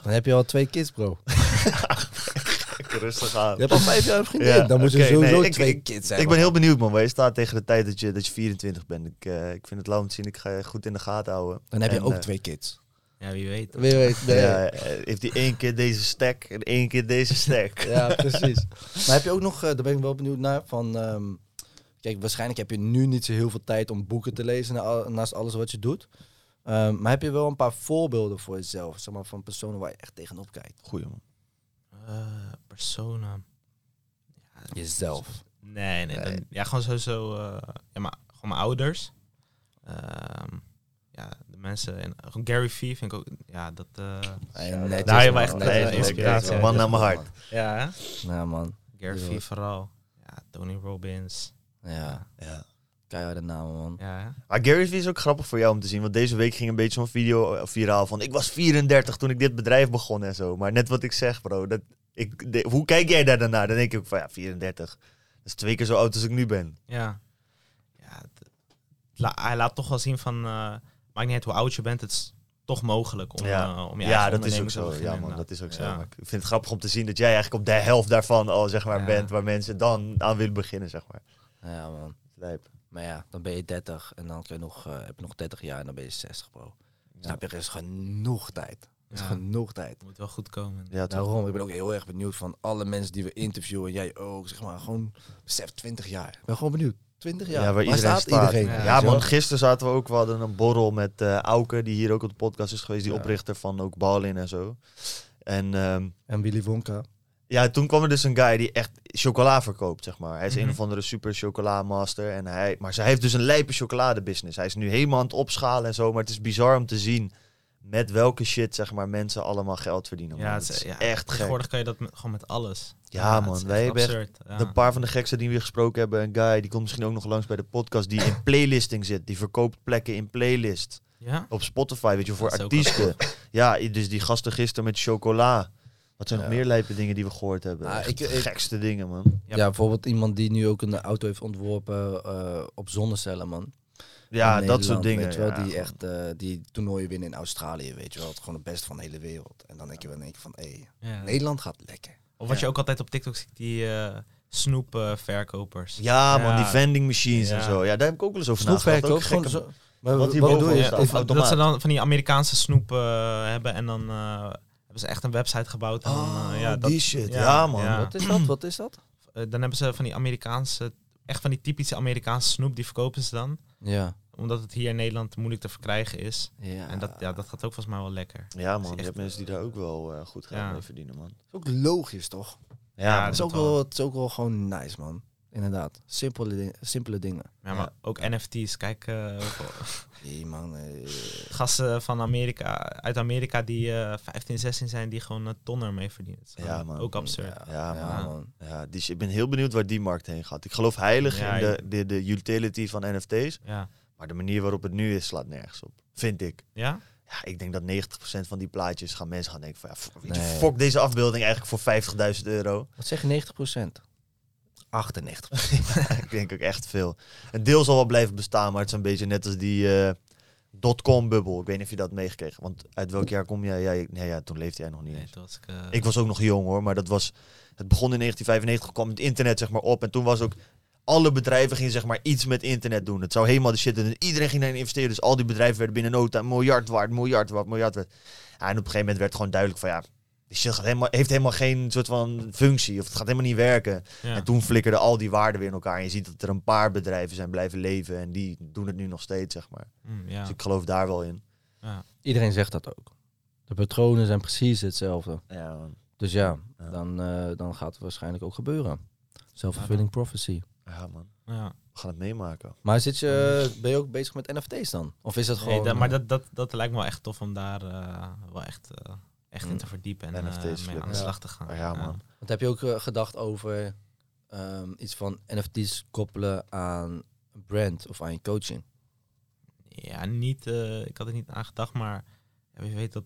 Dan heb je al twee kids, bro. Rustig aan. Je hebt al vijf jaar een vriendin. Ja, dan moet je sowieso nee, twee ik- kids zijn. Ik ben heel benieuwd man, waar je staat tegen de tijd dat je, dat je 24 bent. Ik, eh, ik vind het lauw om te zien. Ik ga je goed in de gaten houden. Dan heb je En, ook eh, twee kids. Ja, wie weet. Wie weet. Nee. Ja, eh, heeft hij één keer deze stack en één keer deze stack. Ja, precies. Maar heb je ook nog, eh, daar ben ik wel benieuwd naar, van... ehm, kijk, waarschijnlijk heb je nu niet zo heel veel tijd om boeken te lezen na naast alles wat je doet. Ehm, maar heb je wel een paar voorbeelden voor jezelf, zeg maar, van personen waar je echt tegenop kijkt? Goeie man. Eh, personen. Ja, Jezelf. Nee, nee. Nee. dan- ja, gewoon sowieso. eh ja, maar gewoon mijn ouders. Ehm, ja, de mensen. En gewoon Gary Vee vind ik ook. Ja, dat. eh, netjes, Daar heb je man, echt, inspiratie. Man naar mijn hart. ja, hè? Ja, man. Gary. Vee vooral. Ja, Tony Robbins. Ja, Ja. keiharde namen, man. Ja? Maar Gary Vee is ook grappig voor jou om te zien. Want deze week ging een beetje zo'n video eh, viraal van... Ik was 34 toen ik dit bedrijf begon en zo. Maar net wat ik zeg, bro. Dat, ik, de- hoe kijk jij daar dan naar? Dan denk ik ook van, ja, 34. Dat is twee keer zo oud als ik nu ben. Ja. ja la- hij laat toch wel zien van. eh maakt niet uit hoe oud je bent, het is toch mogelijk om, ja, eh, om je ja dat is ook zo. beginnen, Ja, man, dat is ook zo. Ja. Ik vind het grappig om te zien dat jij eigenlijk op de helft daarvan al, zeg maar, Ja. bent. Waar mensen dan aan willen beginnen, zeg maar. Ja, man. Lijp. Maar ja, dan ben je 30 en dan kun je nog, eh, heb je nog 30 jaar en dan ben je 60, bro. Snap je? Er is genoeg tijd. Er is Ja. genoeg tijd. Moet wel goed komen. Ja? Daarom, ik ben ook heel erg benieuwd van alle mensen die we interviewen. Jij ook, zeg maar, gewoon besef 20 jaar. Ik ben gewoon benieuwd. 20 jaar. Ja, waar iedereen staat. iedereen? Ja, man, gisteren zaten we ook, we hadden een borrel met eh Auke, die hier ook op de podcast is geweest, die Ja. oprichter van ook Balin en zo. En ehm, En Willy Wonka. Ja, toen kwam er dus een guy die echt chocola verkoopt, zeg maar. Hij is Mhm. een of andere super chocola master. En hij, maar hij heeft dus een lijpe chocoladebusiness. Hij is nu helemaal aan het opschalen en zo, maar het is bizar om te zien met welke shit, zeg maar, mensen allemaal geld verdienen. Ja, het het is ja, echt. Tegenwoordig kan je dat met- gewoon met alles. Ja, man, wij hebben echt absurd. Ja. De paar van de gekste die we gesproken hebben, een guy, die komt misschien ook nog langs bij de podcast, die in playlisting zit. Die verkoopt plekken in playlist. Ja? Op Spotify, weet je, voor artiesten. Ja, dus die gasten gisteren met chocola. Wat zijn nog meer lijpe dingen die we gehoord hebben? Ah, ik- gekste dingen, man. Ja. Ja, bijvoorbeeld iemand die nu ook een auto heeft ontworpen eh, op zonnecellen, man. Ja, In dat soort dingen. Weet je wel, ja, die gewoon. echt eh, die toernooien winnen in Australië, weet je wel. Het gewoon het beste van de hele wereld. En dan denk je wel in één keer van, hé, Ja. Nederland gaat lekker. Of wat Ja. je ook altijd op TikTok ziet, die eh snoepverkopers. Ja, man, Ja. die vending machines en Ja. zo. Ja, daar heb ik ook wel eens over nagedacht. Gewoon gekke- zo. Maar Wat bedoel je? dat ze dan van die Amerikaanse snoep eh, hebben en dan eh, hebben ze echt een website gebouwd. En Oh, eh, ja, dat, die shit. Ja, ja, man. ja. Wat is dat? Wat is dat? eh, dan hebben ze van die Amerikaanse, echt van die typische Amerikaanse snoep, die verkopen ze dan. Ja. Omdat het hier in Nederland moeilijk te verkrijgen is. ja. En dat, ja, dat gaat ook volgens mij wel lekker. Ja, man. Je hebt mensen die daar ook wel eh, goed geld Ja. mee verdienen, man. is ook logisch, toch? Ja. Het is, ook wel. wel, het is ook wel gewoon nice, man. Inderdaad. Simpele, ding- simpele dingen. Ja, maar Ja. ook NFT's. Kijk, eh, Nee, man. eh, gasten van Amerika, uit Amerika die eh 15, 16 zijn, die gewoon een ton ermee verdienen. Dat is Ja, man. Ook absurd. Ja, ja, man. man. Ja, die, ik ben heel benieuwd waar die markt heen gaat. Ik geloof heilig Ja, in de, de, de utility van NFT's. Ja. Maar de manier waarop het nu is, slaat nergens op. Vind ik. Ja? Ja, ik denk dat 90% van die plaatjes gaan mensen gaan denken van... Ja, f- weet je, Nee. fuck deze afbeelding eigenlijk voor 50.000 euro. Wat zeg je, 90 98 ik denk ook echt veel. Een deel zal wel blijven bestaan, maar het is een beetje net als die eh dotcom-bubbel. Ik weet niet of je dat meegekregen. Want uit welk jaar kom jij? jij nee, ja, toen leefde jij nog niet Nee, was ik... eh, Ik was ook nog jong hoor, maar dat was... Het begon in 1995, kwam het internet zeg maar op. En toen was ook... Alle bedrijven gingen zeg maar iets met internet doen. Het zou helemaal de shit... En iedereen ging daarin investeren. Dus al die bedrijven werden binnen no time miljard waard, miljard waard, miljard waard. Ja, en op een gegeven moment werd gewoon duidelijk van... Ja, die shit gaat helemaal, heeft helemaal geen soort van functie. Of het gaat helemaal niet werken. ja. En toen flikkerden al die waarden weer in elkaar. En je ziet dat er een paar bedrijven zijn blijven leven. En die doen het nu nog steeds, zeg maar. Mm, ja. Dus ik geloof daar wel in. ja. Iedereen zegt dat ook. De patronen zijn precies hetzelfde. Ja. Dus ja, Ja. Dan, eh, dan gaat het waarschijnlijk ook gebeuren. Self-fulfilling prophecy. Ja, man. Ja. We gaan het meemaken. Maar zit je, ben je ook bezig met NFT's dan? Of is het gewoon... Nee, dat- maar dat, dat, dat lijkt me wel echt tof om daar eh, wel echt, eh, echt in Mm. te verdiepen en NFT's eh, mee aan de slag te gaan. Ja, man. Want heb je ook eh, gedacht over ehm, iets van NFT's koppelen aan een brand of aan je coaching? Ja, niet, eh, ik had er niet aan gedacht, maar ja, wie weet dat,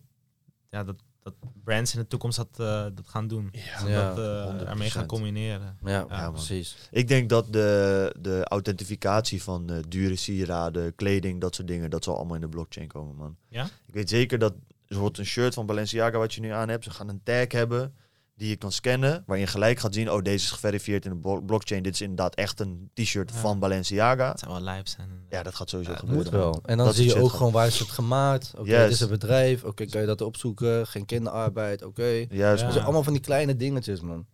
ja, dat, dat brands in de toekomst dat, eh, dat gaan doen. Ja, Ja, dat eh, ermee gaan 100%. combineren. Ja, Ja, precies. Ik denk dat de, de authentificatie van eh, dure sieraden, kleding, dat soort dingen, dat zal allemaal in de blockchain komen, man. Ja? Ik weet zeker dat bijvoorbeeld een shirt van Balenciaga wat je nu aan hebt, ze gaan een tag hebben die je kan scannen, waarin je gelijk gaat zien, oh deze is geverifieerd in de blo- blockchain, dit is inderdaad echt een t-shirt Ja. van Balenciaga. Het zou wel lijp zijn. Ja, dat gaat sowieso Ja, gebeuren. Moet wel. En dan Dat zie je ook gewoon waar is het gemaakt. Oké, Yes. dit is een bedrijf. Oké, kan je dat opzoeken? Geen kinderarbeid. Oké. Juist, Ja. Dat zijn allemaal van die kleine dingetjes, man.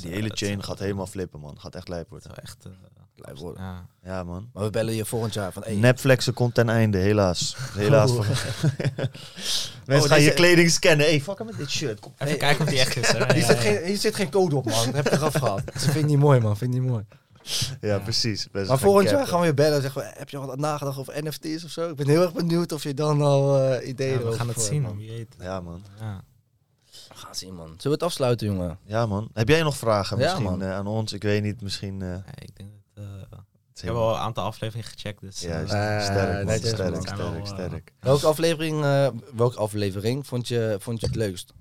Die hele dat chain gaat helemaal flippen, man. Gaat echt lijp Dat worden. echt... eh, Blijf worden. ja. Ja, man. Maar we bellen je volgend jaar van... Hey, Nepflexen komt ten einde, helaas. Helaas. Oh. Oh, Mensen gaan je kleding scannen. hey, fuck hem met dit shirt. Kom. Even Hey, kijken of die echt is. Hè? hier, Ja, zit ja. geen, hier zit geen code op, man. Dat heb ik eraf gehad. Dat vind ik niet mooi, man. Vind ik niet mooi. Ja, Ja. precies. Mensen Maar volgend jaar gaan we je bellen en zeggen we... Heb je al wat nagedacht over NFT's of zo? Ik ben heel erg benieuwd of je dan al eh, ideeën Ja, we gaan het hebt, zien, man. wie weet. Ja, man. Ja. We gaan het zien, man. Zullen we het afsluiten, jongen? Ja, man. Heb jij nog vragen Ja, misschien man. eh, aan ons? Ik weet niet, misschien... eh, Ja, ik denk eh, het ik heb wel een aantal afleveringen gecheckt, dus... Ja, eh, juist. Eh, sterk, man. sterk, sterk, Wel, sterk. Welke aflevering, eh, welke aflevering vond je, vond je het leukst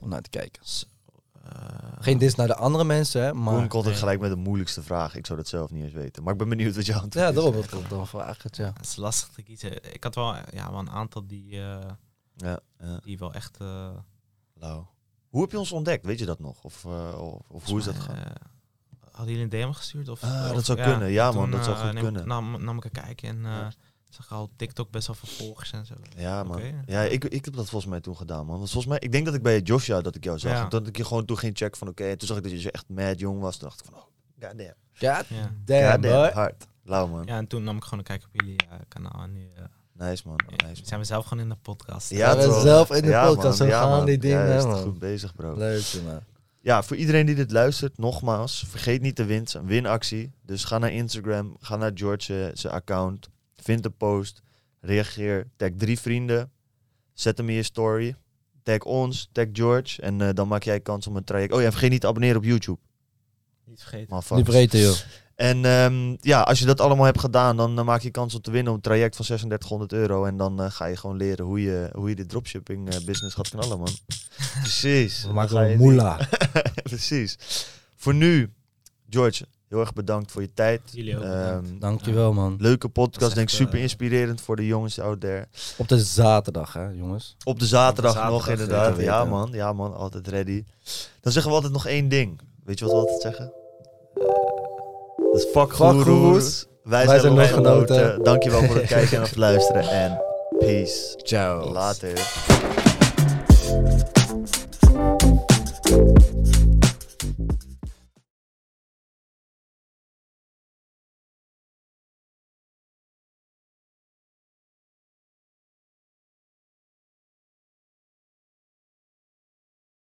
om naar te kijken? eh, Geen dis naar de andere mensen, hè, maar... Koen komt er nee. gelijk met de moeilijkste vraag. Ik zou dat zelf niet eens weten. Maar ik ben benieuwd wat jouw antwoord Ja, is. daarom. Dat, dan vraag ik het, ja. Het is lastig te kiezen. Ik had wel, ja, wel een aantal die, eh, Ja, ja. die wel echt... eh, Lauw. Hoe heb je ons ontdekt? Weet je dat nog? Of, eh, of, of hoe is dat gegaan? Eh, hadden jullie een DM gestuurd? Of, Ah, of- dat zou kunnen. Ja, man, dat zou eh, goed neem- kunnen. Nam, nam ik een kijkje en eh Ja. zag al TikTok best wel veel volgers en zo. Ja, man. Ja, ik, ik heb dat volgens mij toen gedaan, man. Want volgens mij, ik denk dat ik bij Joshua dat ik jou zag. Ja. En Dat ik je gewoon toen ging checken van, oké, en toen zag ik dat je zo echt mad jong was. Toen dacht ik van, oh, goddamn. Ja. damn, Goddamn, boy. hard. Lauw, man. ja, en toen nam ik gewoon een kijkje op jullie eh, kanaal. En nu eh, Nice, man. ja, Nice, man. zijn we zelf gewoon in de podcast. Ja, we toch? zelf in de Ja, podcast, man. zo Ja, gaan man. die dingen, Ja, is man. goed bezig, bro. Leuk, jongen. Ja, voor iedereen die dit luistert, nogmaals, vergeet niet de win, een winactie. Dus ga naar Instagram, ga naar George zijn account, vind de post, reageer, tag drie vrienden, Zet hem in je story. Tag ons, tag George. En eh, dan maak jij kans om een traject. Oh ja, en vergeet niet te abonneren op YouTube. Niet vergeten. Maar Niet vergeten, joh. En ehm, ja, als je dat allemaal hebt gedaan, dan eh, maak je kans om te winnen op een traject van 3600 euro. En dan eh, ga je gewoon leren hoe je, hoe je de dropshipping eh, business gaat knallen, man. Precies. We Dan maken ga je wel die- moela. Precies. Voor nu, George, heel erg bedankt voor je tijd. Jullie ook. Ehm, bedankt. Dankjewel, man. leuke podcast, denk ik super inspirerend voor de jongens out there. Op de zaterdag, hè, jongens. Op de zaterdag, zaterdag, nog inderdaad. weten. Ja man, ja man, altijd ready. Dan zeggen we altijd nog één ding. Weet je wat we altijd zeggen? Dus fuck, fuck Wij, Wij zijn lotgenoten. Dankjewel voor het kijken en het luisteren. En peace. Ciao. Later.